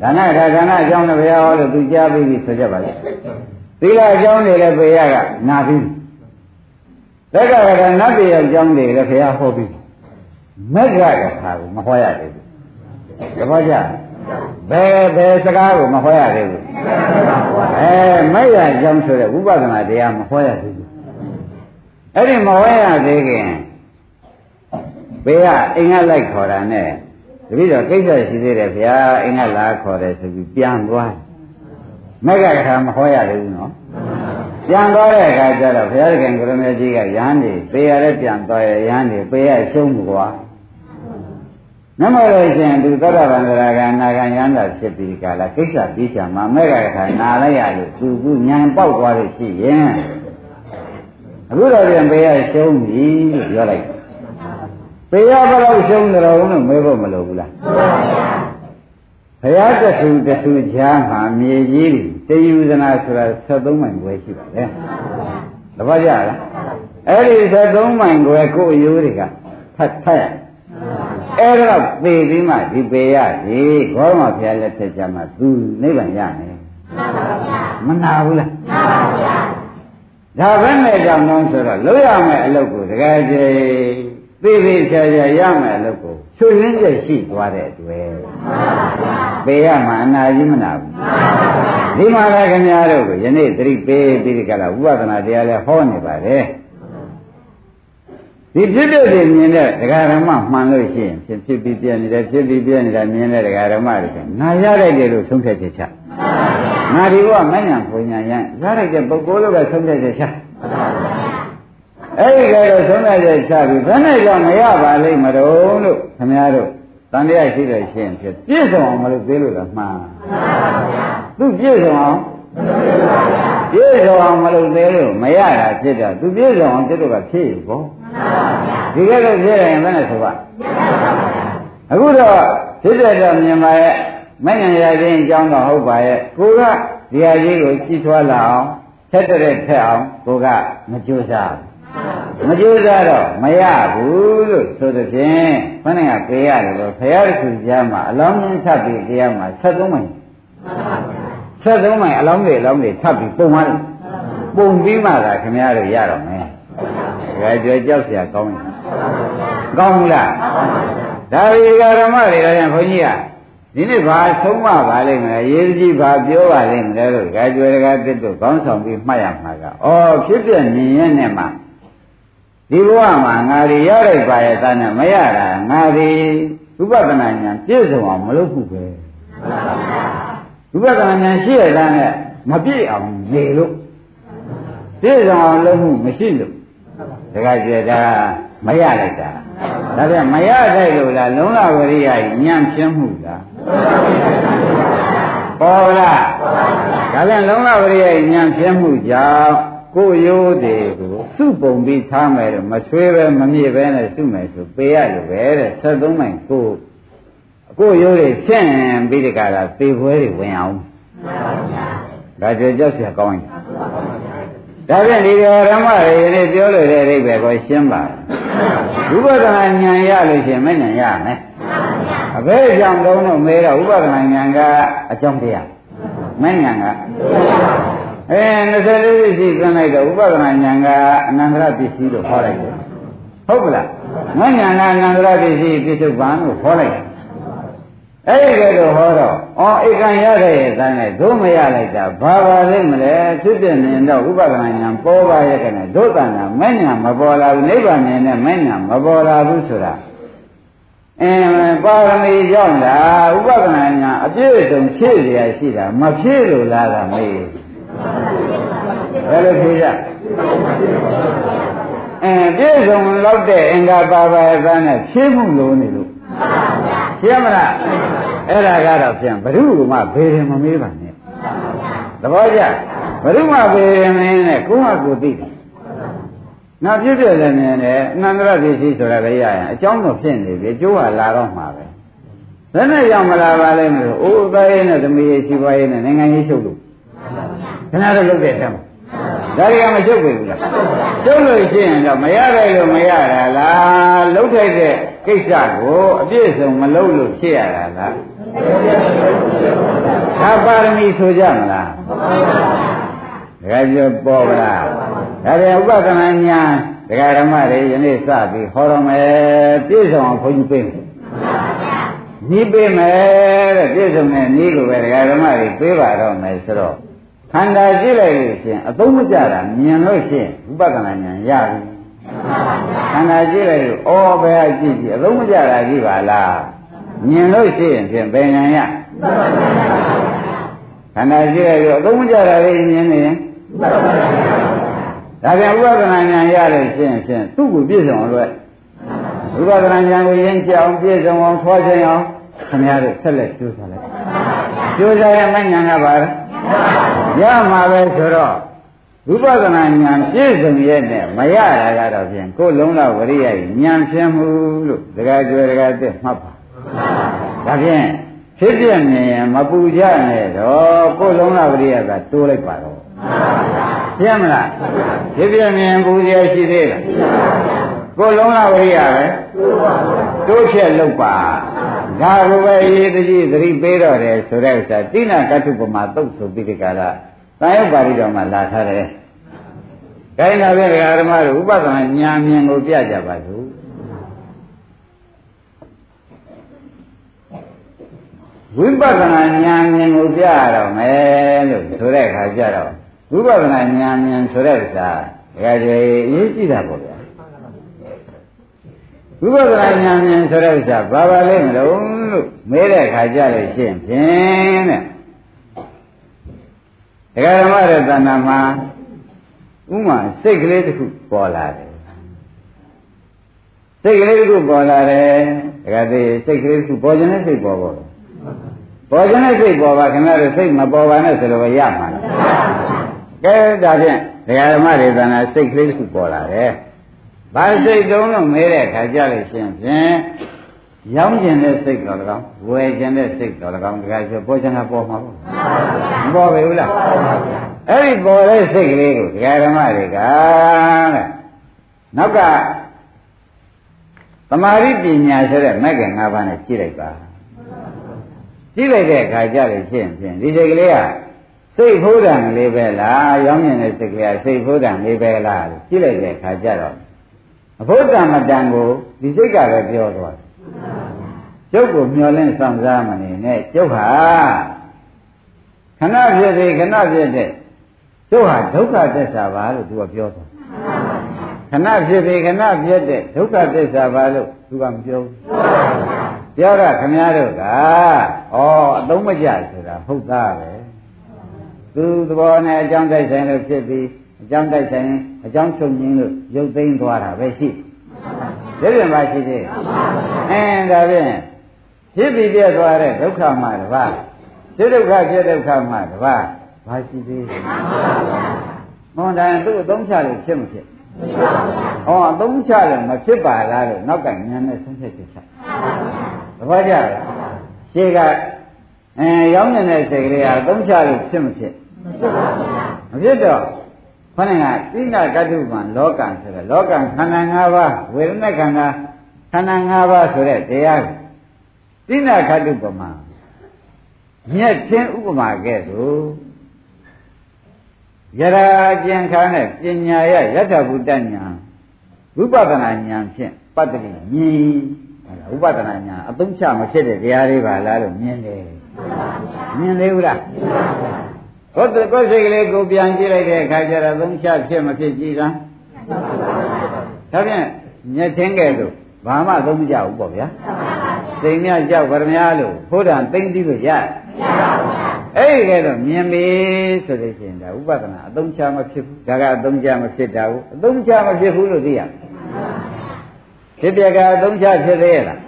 ဒါနခါဒါနအကြောင်းနဲ့ဘုရားဟောလို့သူကြားပြီးပြီဆိုကြပါလေသီလအကြောင်းတွေလည်းပေရကနာပြီးသက္ကကရနတ်တရားအကြောင်းတွေလည်းဘုရားဟောပြီးမက္ခကထာကိုမဟောရသေးဘူးတပည့်ကြ ဘယ်ဘယ်စကားကိုမဟောရသေးဘူးအဲမက္ခအကြောင်းဆိုတဲ့ဝိပဿနာတရားမဟောရသေးဘူးအဲ့ဒီမဟောရသေးခင်ဘေးကအင်္ဂလိုက်ခေါ်တာနဲ့တပည့်တော်ကိစ္စရှိသေးတယ်ဗျာအင်္ဂလာခေါ်တယ်ဆိုပြီးပြန်သွားမက္ခကထာမဟောရသေးဘူးနော်ပြန်သွားတဲ့အခါကျတော့ဘုရားခင်ကိုရမေကြီးကရဟန်းနေပေရလည်းပြန်သွားရရဟန်းနေပေရရှုံးမှုကွာ နမလို့ရှင်သူသောတာပန်သရဂနာဂံယန္တာဖြစ်ပြီးကြလားကိစ္စပြီးချာမှာမဲ့ကခါနာလိုက်ရလို့သူကညံပေါက်သွားလို့ရှိရင်အခုတော့ပြန်ပေရရှုံးပြီလို့ပြောလိုက်ပေရဘယ်လောက်ရှုံးတယ်လို့မေးဖို့မလိုဘူးလားဘုရားတဆူတဆူချာမှာမြေကြီးတယူဇနာဆိုတာ73မိုင်ခွဲရှိပါလေတပတ်ကြလားအဲ့ဒီ73မိုင်ခွဲကိုယ်အယိုးတွေကဖတ်ဖတ်ရ အဲ့ဒါပေပြီးမှဒီပေရဒီဘောရမဘုရားလက်ထက်ကြမှာသူနိဗ္ဗာန်ရမယ်မနာဘူးလားဒါပဲမဲ့ကြောင့်တော့ဆိုတော့လွတ်ရမယ်အလုပ်ကိုတကယ်ကြည်သိသိချာချာရမယ်အလုပ်ကိုချွတ်ရင်းချက်ရှိသွားတဲ့အတွက်ပေရမှာအနာကြီးမနာဘူးဒီမှာလည်းခင်ဗျားတို့ကိုယနေ့သတိပေးပြီးဒီကလာဝိပဿနာတရားလည်းဟောနေပါတယ် ဒီဖြစ်ဖြစ်တွေမြင်တဲ့ဒကာဓမ္မမှန်လို့ရှိရင်ဖြစ်ဖြစ်ပြီးပြနေတယ်ဖြစ်ပြီးပြနေတာမြင်တဲ့ဒကာဓမ္မတွေကငါရလိုက်တယ်လို့ဆုံးဖြတ်ချက်ချငါဒီဘဝမညာပူညာရန်ရလိုက်တဲ့ပုဂ္ဂိုလ်လို့ပဲဆုံးဖြတ်ချက်ချအဲ့ဒီကတော့ဆုံးဖြတ်ချက်ချပြီးဘယ်နဲ့ကြောင့်မရပါလိမ့်မလို့လို့ခင်ဗျားတို့တန်တရားရှိတဲ့ရှင်ဖြစ်ပြည့်စုံအောင်မလို့သေးလို့လားမှန်သူပြည့်စုံအောင်ပြ ည့်စုံအောင်မလုပ်သေးလို့မရတာဖြစ်တာသူပြည့်စုံအောင်တို့ကဖြစ်ရပေါ့ဒီကဲတော့ဖြစ်ရင်ဘယ်နဲ့ဆိုပါအခုတော့ဖြစ်တဲ့တော့မြင်ပါရဲ့မဉ္ဇဉ်ရခြင်းအကြောင်းတော့ဟုတ်ပါရဲ့ကိုကဒီဟာကြီးကိုကြီးထွားလာအောင်ဆက်တဲ့ထက်အောင်ကိုကမကြိုးစားမကြိုးစားတော့မရဘူးလို့ဆိုတဲ့ဖြင့်ဘယ်နဲ့ကပေးရတယ်လို့ဖရာသူကြားမှာအလောင်းရင်းထပ်ပြီးတရားမှာ73မို င်73မိုင်အလောင်းတွေအလောင်းတွေထပ်ပြီးပုံသွားတယ်ပုံပြီးမှသာခင်ဗျားတို့ရတော့မယ်ဒါကြွကြောက်เสียကောင်းတယ်ကောင်းဘူးလားဒါဒီကဓမ္မတွေကလည်းခွန်ကြီးကဒီနေ့ဘာဆုံးမပါလိမ့်မလဲရေးကြီးဘာပြောပါလိမ့်မလဲလို့ဒါကြွယ်တကားတစ်တို့ခေါင်းဆောင်ပြီးမှတ်ရမှာကဩဖြစ်ပြမြင်ရဲ့နဲ့မှဒီဘဝမှာငါတွေရလိုက်ပါရဲ့သားနဲ့မရတာငါတွေဥပဒနာဉာဏ်ပြည့်စုံအောင်မလုပ်ဘူးပဲဥပ ဒနာဉာဏ်ရှိရတဲ့နဲ့မပြည့်အောင်နေလို့ပြည့်စုံအောင်လုပ်မှုမရှိလို့တခါကျတာမရလိုက်တာဒါပြန်မရလိုက်လို့လားလုံလဝရိယညံ့ပြင်းမှုလားပေါ်လားဒါပြန်လုံလဝရိယညံ့ပြင်းမှုကြောင့်ကိုယ်ရိုးတွေကိုစုပုံပြီးထားမယ်လို့မဆွေးပဲမမြည့်ပဲနဲ့စုမယ်ဆိုပေးရလို့ပဲတဲ့73မိုင်ကို ကိုယ်ရိုးတွေရှင်းပြီးဒီကလာသေပွဲတွေဝင်အောင်ဒါကြကြောက်เสียကောင်းရင်ဒါဖြင့်ဒီဓမ္မတွေနေ့ပြောလို့တဲ့အိဗယ်ကိုရှင်းပါဥပဒနာဉာဏ်ရလို့ရှိရင်မဉာဏ်ရမယ်အဘယ်ကြောင့်တုံးတော့မေးတော့ဥပဒနာဉာဏ်ကအကြောင်းတရားမဉာဏ်ကအဲ24သိရှိသွင်းလိုက်တော့ဥပဒနာဉာဏ်ကအနန္တရပစ္စည်းလို့ခေါ်လိုက်တယ်ဟုတ်ကလားမဉာဏ်ကအနန္တရပစ္စည်းပြစ္ဆုတ်ပံလို့ခေါ်လိုက်တယ် အဲ့ဒီကဲတော့ဟောတော့အော်ဧကံရတဲ့ရဲ့သားနဲ့ဒုမရလိုက်တာဘာပါလိမ့်မလဲဖြစ်ပြနေတော့ဥပဒနာညာပေါ်ပါရဲ့ကဲနဲ့ဒုတဏ္ဍမဲ့ညာမပေါ်လာဘူးနိဗ္ဗာန်နဲ့မဲ့ညာမပေါ်လာဘူးဆိုတာအင်းပါရမီကြောင့်လားဥပဒနာညာအပြည့်စုံဖြည့်เสียရှိတာမဖြည့်လို့လားကမေးဘယ်လိုဖြည့်ကြအင်းပြည့်စုံလောက်တဲ့အင်္ဂါပါပါရဲ့သားနဲ့ဖြည့်မှုလို့နေလို့ ု့ ရှင်းမလားအဲ့ဒါကတော့ပြန်ဘ ᱹ မှဘေရင်မမေးပါနဲ့သဘောကျဘ ᱹ မှဘေရင်မင်းနဲ့ကိုယ့်ဟာကိုယ်သိတယ်နောက်ပြည့်ပြည့်လည်းနေတယ်အနန္တရပစ္စည်းဆိုတာလည်းရရင်အကြောင်းတော့ဖြစ်နေပြီအကျိုးကလာတော့မှာပဲဘယ်နဲ့ရောက်မလာပါလဲမလို့အိုးသားရေးနဲ့သမီးရေးရှိပွားရေးနဲ့နိုင်ငံရေးချုပ်လို့ခဏတော့လုပ်တဲ့အထက်မှာဒါတွေကမချုပ်ပြီဘူးလားချုပ်လို့ရှိရင်တော့မရတဲ့လို့မရတာလားလှုပ်ထိုက်တဲ့ ကိစ္စကိုအပြည့်စုံမလုပ်လို့ဖြစ်ရတာလားသာပါရမီဆိုကြမလားဒကာကျော်ပေါ်ပါလားဒါပြန်ဥပဒနာညာဒကာဓမ္မတွေယနေ့စပြီးဟောတော်မယ်ပြည့်စုံအောင်ခွင့်ပြုပေးမယ်နီးပေးမယ်တဲ့ပြည့်စုံတဲ့နီးလိုပဲဒကာဓမ္မတွေပေးပါတော့မယ်ဆိုတော့ခန္ဓာကြည့်လိုက်လို့ရှင်အသုံးမကျတာမြင်လို့ရှင်ဥပဒနာဉာဏ်ရပြီ ခန္ဓာကြည့်လိုက်လို့အော်ဘယ်အကြည့်ကြည့်အသုံးမကျတာကြည့်ပါလားမြင်လို့ရှိရင်ဖြင့်ဘယ်ဉာဏ်ရခန္ဓာကြည့်လိုက်လို့အသုံးမကျတာလေးမြင်နေရင်ဒါပြန်ဥပဒနာဉာဏ်ရလို့ရှိရင်ဖြင့်သူ့ကိုပြည့်စုံအောင်လို့ဥပဒနာဉာဏ်ကိုရင်းချအောင်ပြည့်စုံအောင်ထွားခြင်းအောင်ခင်ဗျားတို့ဆက်လက်ကြိုးစားလိုက်ကြိုးစားရမယ့်ဉာဏ်ကပါလားရမှာပဲဆိုတော့ ဝိပဿနာဉာဏ်ပြည့်စုံရဲ့နဲ့မရတာကတော့ဖြင့်ကိုယ်လုံးလောက်ဝရိယဉာဏ်ဖြင့်မှုလို့ဒကာကျွယ်ဒကာတက်မှတ်ပါဒါဖြင့်ဖြစ်ပြမြင်ရင်မပူကြနဲ့တော့ကိုယ်လုံးလောက်ဝရိယကတိုးလိုက်ပါတော့ပြမလားဖြစ်ပြမြင်ပူရရှိသေးလားကိုလုံးလာဝရိယပဲတိုးဖြက်လုပ်ပါဒါကိုပဲရေးတကြီးသတိပေးတော့တယ်ဆိုတဲ့ဥစ္စာတိနာကတုပမာသုတ်ဆိုပြီးဒီကလာ တန်ရုပ်ပါဠိတော်မှာလာထားတယ်။ဒါရင်လည်းဓမ္မတို့ဥပဒနာဉာဏ်မြင်ကိုပြကြပါစို့ဝိပဿနာဉာဏ်မြင်ကိုပြရတော့မယ်လို့ဆိုတဲ့အခါကျတော့ဝိပဿနာဉာဏ်မြင်ဆိုတဲ့ဥစ္စာဒါကြွေအရေးကြီးတာပေါ့ဗျာဝိပဿနာဉာဏ်မြင်ဆိုတဲ့ဥစ္စာဘာပါလဲမလို့လို့မေးတဲ့အခါကျလို့ရှင်းဖြင့်တဲ့ ဒကာဓမ္မရဲ့တဏ္ဍာမှာဥမာစိတ်ကလေးတစ်ခုပေါ်လာတယ်စိတ်ကလေးတစ်ခုပေါ်လာတယ်ဒကာသေးစိတ်ကလေးတစ်ခုပေါ်ခြင်းနဲ့စိတ်ပေါ်ပေါ်ပေါ်ခြင်းနဲ့စိတ်ပေါ်ပါခင်ဗျားတို့စိတ်မပေါ်ပါနဲ့ဆိုတော့ရမှာလားကဲဒါဖြင့်ဒကာဓမ္မတွေတဏ္ဍာစိတ်ကလေးတစ်ခုပေါ်လာတယ်ဘာစိတ်တုံးလို့မဲတဲ့ခါကြလို့ရှင်ဖြင့် ရောင်းကျင်တဲ့စိတ်တော်၎င်းဝယ်ကျင်တဲ့စိတ်တော်၎င်းတခါဆိုပေါ်ချင်တာပေါ်မှာပေါ့မပေါ်ပဲဘူးလားအဲ့ဒီပေါ်တဲ့စိတ်ကလေးကိုဒကာဓမ္မတွေကတဲ့နောက်ကသမာဓိပညာဆိုတဲ့မဂ္ဂင်၅ပါးနဲ့ကြည့်လိုက်ပါကြည့်လိုက်တဲ့အခါကျလို့ရှင်းဖြင့်ဒီစိတ်ကလေးကစိတ်ဖိုးတံလေးပဲလားရောင်းမြင်တဲ့စိတ်ကလေးကစိတ်ဖိုးတံလေးပဲလားလို့ကြည့်လိုက်တဲ့အခါကျတော့အဖို့တံမတံကိုဒီစိတ်ကလည်းပြောသွားတယ် ကျုပ်ကိုမျောလင့်ဆောင်စားမနေနဲ့ကျုပ်ဟာခဏဖြစ်သေးခဏဖြစ်တဲ့ကျုပ်ဟာဒုက္ခသစ္စာပါလို့သူကပြောသွားခဏဖြစ်သေးခဏဖြစ်တဲ့ဒုက္ခသစ္စာပါလို့သူကမပြောဘူးပြောတာခမည်းတော်ကဩအသုံးမကျဆိုတာဟုတ်သားပဲသူသဘောနဲ့အကြောင်းတိုက်ဆိုင်လို့ဖြစ်ပြီးအကြောင်းတိုက်ဆိုင်အကြောင်းချုပ်ငင်းလို့ရုပ်သိမ်းသွားတာပဲရှိတယ်ပြန်ပါရှိသေးအင်းဒါဖြင့် ဖြစ်ပြီးပြည့်သွားတဲ့ဒုက္ခမှတပါးစိဒုက္ခဖြစ်ဒုက္ခမှတပါးဘာရှိသေးလဲမွန်တိုင်းသူ့အသုံးချလို့ဖြစ်မဖြစ်ဟောအသုံးချလို့မဖြစ်ပါလားလို့နောက်ကဉာဏ်နဲ့ဆုံးဖြတ်ချက်ချသဘောကျလားရှေ့ကအဲရောင်းနေတဲ့စိတ်ကလေးကအသုံးချလို့ဖြစ်မဖြစ်မဖြစ်တော့ခொနကသိနာကတ္တုပံလောကံဆိုတဲ့လောကံခန္ဓာ၅ပါးဝေဒနာခန္ဓာခန္ဓာ၅ပါးဆိုတဲ့တရားကို သိနာကတ္တုပမာမြက်ချင်းဥပမာကဲ့သို့ယရာကျင်ခါနဲ့ပညာရယတ္ထဗုဒ္ဓညာဝိပဿနာဉာဏ်ဖြင့်ပတ္တိမြင်ဝိပဿနာဉာဏ်အသုံးချမဖြစ်တဲ့တရားလေးပါလားလို့မြင်တယ်မြင်သေးဘူးလားဟုတ်တယ်ကိုယ်စိတ်ကလေးကိုပြန်ကြည့်လိုက်တဲ့အခါကျတော့သုံးချဖြစ်မဖြစ်ကြည်လားဒါဖြင့်ညက်ချင်းကဲလို့ဘာမှသုံးမကြဘူးပေါ့ဗျာ စိတ်မြကြောက်ဗရမများလို့ဘုရားသိမ့်ပြီးလို့ရတယ်အဲ့ဒီကဲတော့မြင်ပြီဆိုလို့ရှိရင်ဒါဥပဒနာအသုံးချမဖြစ်ဘူးဒါကအသုံးချမဖြစ်တာဘူးအသုံးချမဖြစ်ဘူးလို့သိရဖြစ်ပြကအသုံးချဖြစ်သေးရဲ့လား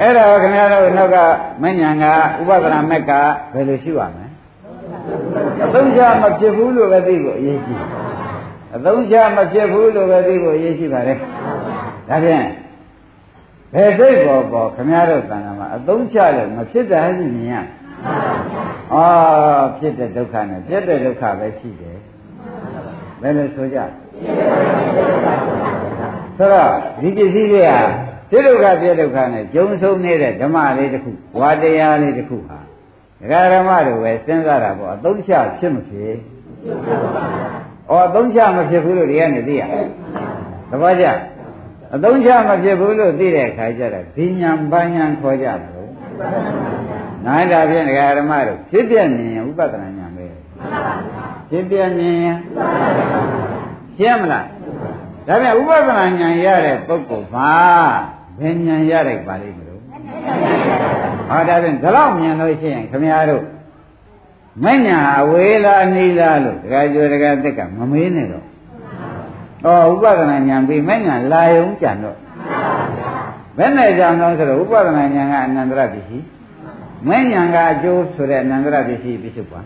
အဲ့ဒါခင်ဗျားတို့နောက်ကမဉ္ဇဏ်ကဥပဒနာမက်ကဘယ်လိုရှိပါမလဲအသုံးချမဖြစ်ဘူးလို့ပဲသိဖို့အရေးကြီးအသုံးချမဖြစ်ဘူးလို့ပဲသိဖို့အရေးကြီးပါတယ်ဒါဖြင့် ဘယ်စိတ်ပေါ်ပေါ်ခမည်းတော်တဏ္ဍာမှာအသုံးချလို့မဖြစ်တာရှိမြင်ရအာဖြစ်တဲ့ဒုက္ခနဲ့ဖြစ်တဲ့ဒုက္ခပဲရှိတယ်ဘယ်လိုဆိုကြဆိုတော့ဒီပစ္စည်းတွေကဖြစ်ဒုက္ခဖြစ်ဒုက္ခနဲ့ကြုံဆုံးနေတဲ့ဓမ္မလေးတစ်ခုဝါတရားလေးတစ်ခုဟာဒကာဓမ္မတို့ပဲစဉ်းစားတာပေါ့အသုံးချဖြစ်မဖြစ်ဩအသုံးချမဖြစ်ဘူးလို့ဒီကနေသိရသဘောကျ အသုံးချမဖြစ်ဘူးလို့သိတဲ့အခါကျတော့ဒီညာပညာခေါ်ကြတယ်လို့နိုင်တာဖြင့်ဒကာဓမ္မတို့ဖြစ်ပြမြင်ရင်ဥပဒနာညာပဲဖြစ်ပြမြင်ရင်ရှင်းမလားဒါပြန်ဥပဒနာညာရတဲ့ပုဂ္ဂိုလ်မှာဘယ်ညာရတဲ့ပါလိမ့်မလို့ဟောဒါဖြင့်ဒီလောက်မြင်လို့ရှိရင်ခမည်းတော်မညာအဝေးလားနီးလားလို့ဒကာကျော်ဒကာသက်ကမမေးနဲ့တော့ ဩဥပဒနာဉာဏ်ပြီးမညာလာယုံကြံတော့ဘယ်နဲ့ကြောင့်လဲဆိုတော့ဥပဒနာဉာဏ်ကအနန္တရပစ္စည်းမညာကအကျိုးဆိုတဲ့အနန္တရပစ္စည်းပြစ္ဆုတ်ပါ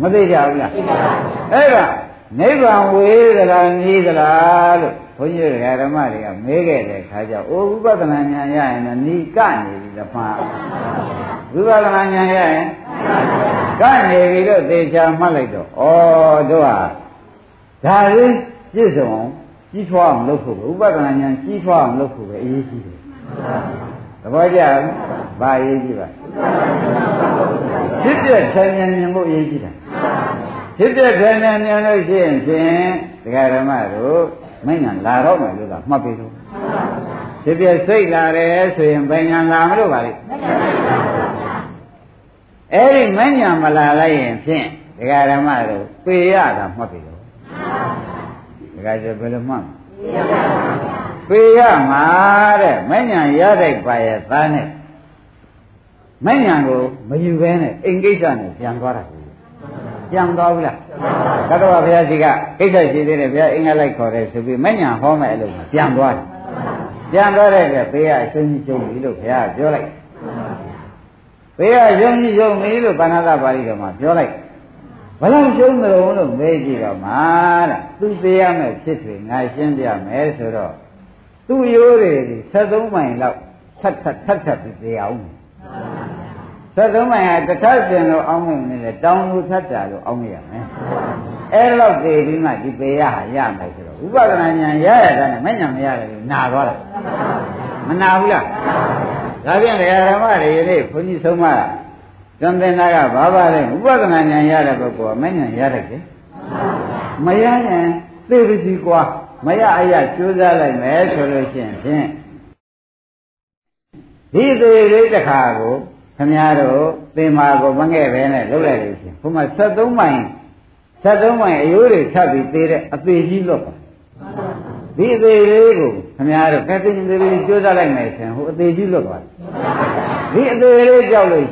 မသိကြဘူးလားအဲ့ဒါနိဗ္ဗာန်ဝေးသလားနီးသလားလို့ဘုန်းကြီးတွေကဓမ္မတွေကမေးခဲ့တဲ့ခါကျအိုဥပဒနာဉာဏ်ရရင်တော့နီးကနေပြီလားမှာဝိပဿနာဉာဏ်ရရင်ကနေပြီလို့သေချာမှတ်လိုက်တော့ဩတို့ဟာဒါလေး ပြည့်စုံကြီးထွားအောင်လုပ်ဖို့ဥပဒနာဉာဏ်ကြီးထွားအောင်လုပ်ဖို့ပဲအရေးကြီးတယ်သဘောကျဘာအရေးကြီးပါဖြစ်ပြဆယ်ဉာဏ်ဉာဏ်ကိုအရေးကြီးတာဖြစ်ပြဆယ်ဉာဏ်ဉာဏ်လို့ရှိရင်ဖြင့်ဒကာဓမ္မတို့မဉ္ဇဏ်လာတော့မယ်လို့ကမှတ်ပြီးတော့ဖြစ်ပြစိတ်လာတယ်ဆိုရင်ဘယ်ဉာဏ်လာမလို့ပါလိမ့်အဲ့ဒီမဉ္ဇဏ်မလာလိုက်ရင်ဖြင့်ဒကာဓမ္မတို့ပေရတာမှတ်ပြီးတော့ ဒကာကျဘယ်လိုမှတ်ပေရမှာတဲ့မဉ္ဇဏ်ရတဲ့ပါရဲ့သားနဲ့မဉ္ဇဏ်ကိုမယူဘဲနဲ့အိမ်ကိစ္စနဲ့ပြန်သွားတာပြန်သွားဘူးလားသတ္တဝါဘုရားရှိကကိစ္စရှိသေးတယ်ဘုရားအင်္ဂလိုက်ခေါ်တယ်ဆိုပြီးမဉ္ဇဏ်ဟောမယ်လို့ပြန်သွားတယ်ပြန်သွားတဲ့အတွက်ဘေးကအရှုံးကြီးရှုံးပြီလို့ဘုရားပြောလိုက်ဘေးကရှုံးကြီးရှုံးပြီလို့ဘာနာတပါဠိတော်မှာပြောလိုက် ဘလို့ရှုံးမလို့လို့မေးကြည့်တော့မှတဲ့သူသေးရမယ်ဖြစ်တွေငါရှင်းပြမယ်ဆိုတော့သူ့ရိုးတွေ73မိုင်လောက်ထပ်ထပ်ထပ်ထပ်ပြီးသေးအောင်73မိုင်ကတစ်ထပ်ပြင်လို့အောင်းနေတယ်တောင်းလို့ထပ်တာလို့အောင်းရမယ်အဲ့လောက်သေးပြီးမှဒီပေရဟာရမယ်ဆိုတော့ဥပဒနာဉာဏ်ရရတာနဲ့မဉဏ်မရတယ်လို့နာသွားတာမနာဘူးလားဒါပြန်တရားဓမ္မတွေယနေ့ဘုန်းကြီးဆုံးမ သံသင်္နာကဘာပါလဲဥပဒနာဉာဏ်ရတဲ့ပုဂ္ဂိုလ်ကမဉဏ်ရတတ်တယ်မရရင်သိပစီကွာမရအရကြိုးစားလိုက်မယ်ဆိုလို့ရှိရင်ဖြင့်ဒီသေးလေးတစ်ခါကိုခမည်းတော်သင်္မာကိုမငဲ့ပဲနဲ့လုပ်လိုက်လို့ရှိရင်ဘုမ73မိုင်73မိုင်အယိုးတွေထပ်ပြီးသေးတဲ့အသေးကြီးလွတ်ပါဒီအသေးလေးကိုခင်ဗျားတို့ကဲသိရင်သေးလေးကြိုးစားလိုက်မယ်ဆိုရင်ဟိုအသေးကြီးလွတ်သွားတယ်ဒီအသေးလေးကြောက်လို့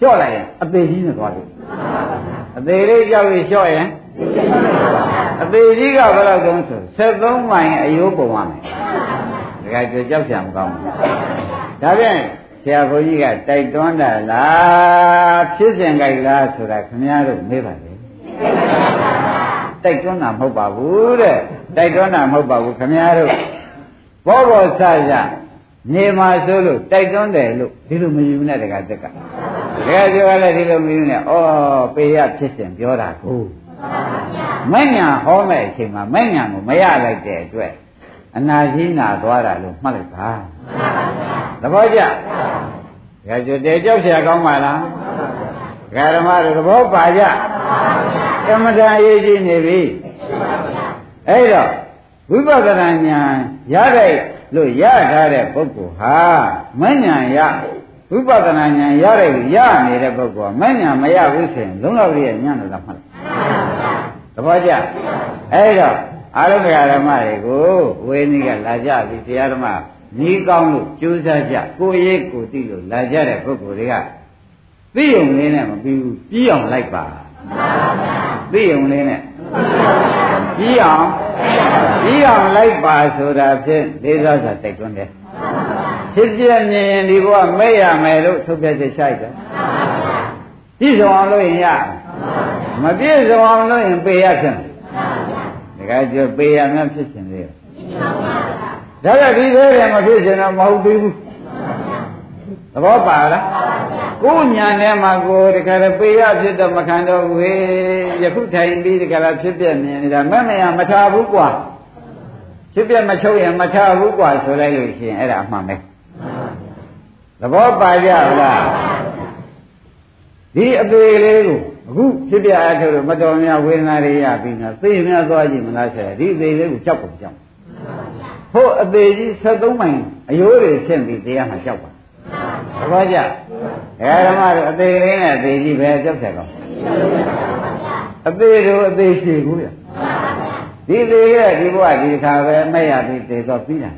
လျှော့လိုက်ရင်အသေးကြီးနဲ့သွားတယ်အသေးလေးကြောက်လို့လျှော့ရင်အသေးကြီးကဘယ်လောက်တုံးဆို73မိုင်အယိုးပုံရမယ်ဒါကကြကြောက်ကြမကောင်းဘူးဒါဖြင့်ဆရာဘုန်းကြီးကတိုက်တွန်းတာလားဖြစ်စဉ်ကြိုက်လားဆိုတာခင်ဗျားတို့မေးပါလေတိုက်တွန်းတာမဟုတ်ပါဘူးတဲ့တိုက်တွန်းတာမဟုတ်ပါဘူးခင်ဗျားတို့ဘောဘောဆရနေမှာဆိုလို့တိုက်တွန်းတယ်လို့ဒီလိုမယူနဲ့တကတက်က တကယ်ပြောရလဲဒီလိုမယူနဲ့ဩပေရဖြစ်စဉ်ပြောတာကိုမညာဟောမဲ့အချိန်မှာမညာကိုမရလိုက်တဲ့အတွက်အနာကြီးနာသွားတာလို့မှတ်လိုက်ပါသဘောကျကဲကြတဲ့ကြောက်เสียကောင်းပါလားဓမ္မတို့သဘောပါကြကမ္မဋ္ဌာန်းအရေးကြီးနေပြီအဲ့တော့ဝိပဿနာဉာဏ်ရတဲ့လို့ရထားတဲ့ပုဂ္ဂိုလ်ဟာမဉဏ်ရ ဝိပဿနာဉာဏ်ရတဲ့ရနေတဲ့ပုဂ္ဂိုလ်ကမဉဏ်မရဘူးဆိုရင်လုံးလောက်ရဲ့ဉာဏ်တော့မှတ်သဘောကျအဲ့တော့အာရုံဓမ္မတွေကိုဝေနိကလာကြပြီတရားဓမ္မနီးကောင်းလို့ကြိုးစားကြကိုယ်ရေးကိုသိလို့လာကြတဲ့ပုဂ္ဂိုလ်တွေကသိုံလေးနဲ့မပြီးဘူးပြီးအောင်လိုက်ပါသိုံလေးနဲ့ပြီးအောင်ပြီးအောင်လိုက်ပါဆိုတာဖြင့်လေးစားစွာတိုက်တွန်းတယ် ဖြစ်ပြမြင်ရင်ဒီဘဝမဲ့ရမယ်လို့ထုတ်ပြချက်ရှိုက်တယ်ပြည့်စုံအောင်လို့ရင်ရမပြည့်စုံအောင်လို့ရင်ပေရဖြစ်မယ်ဒါကကြပေရမှဖြစ်ရှင်သေးတယ်ဒါကဒီသေးတယ်မဖြစ်ရှင်တော့မဟုတ်သေးဘူးသဘောပါလားကိုယ်ညာထဲမှာကိုတခါတပေရဖြစ်တော့မခံတော့ဘူးဟေးယခုထိုင်ပြီးတခါဖြစ်ပြမြင်နေတာမမရမထားဘူးကွာဖြစ်ပြမချုပ်ရင်မထားဘူးကွာဆိုလိုက်လို့ရှိရင်အဲ့ဒါအမှန်ပဲသ ဘောပါကြလားဒီအပေလေးကိုအခုဖြစ်ပြအထုလို့မတော်များဝေဒနာတွေရပြီးတော့သိများသွားကြည့်မလားဆရာဒီအပေလေးကိုကြောက်ကုန်ကြောက်ဖို့အပေကြီး73မိုင်အယိုးတွေဆင့်ပြီးတရားမှကြောက်ပါသဘောကျအဲဓမ္မတို့အသေးလေးနဲ့အသေးကြီးပဲကြောက်တယ်ကောအသေးတို့အသေးရှိဘူးရဒီသေးရဲ့ဒီဘဝဒီခါပဲမဲ့ရပြီးသေတော့ပြီးတာ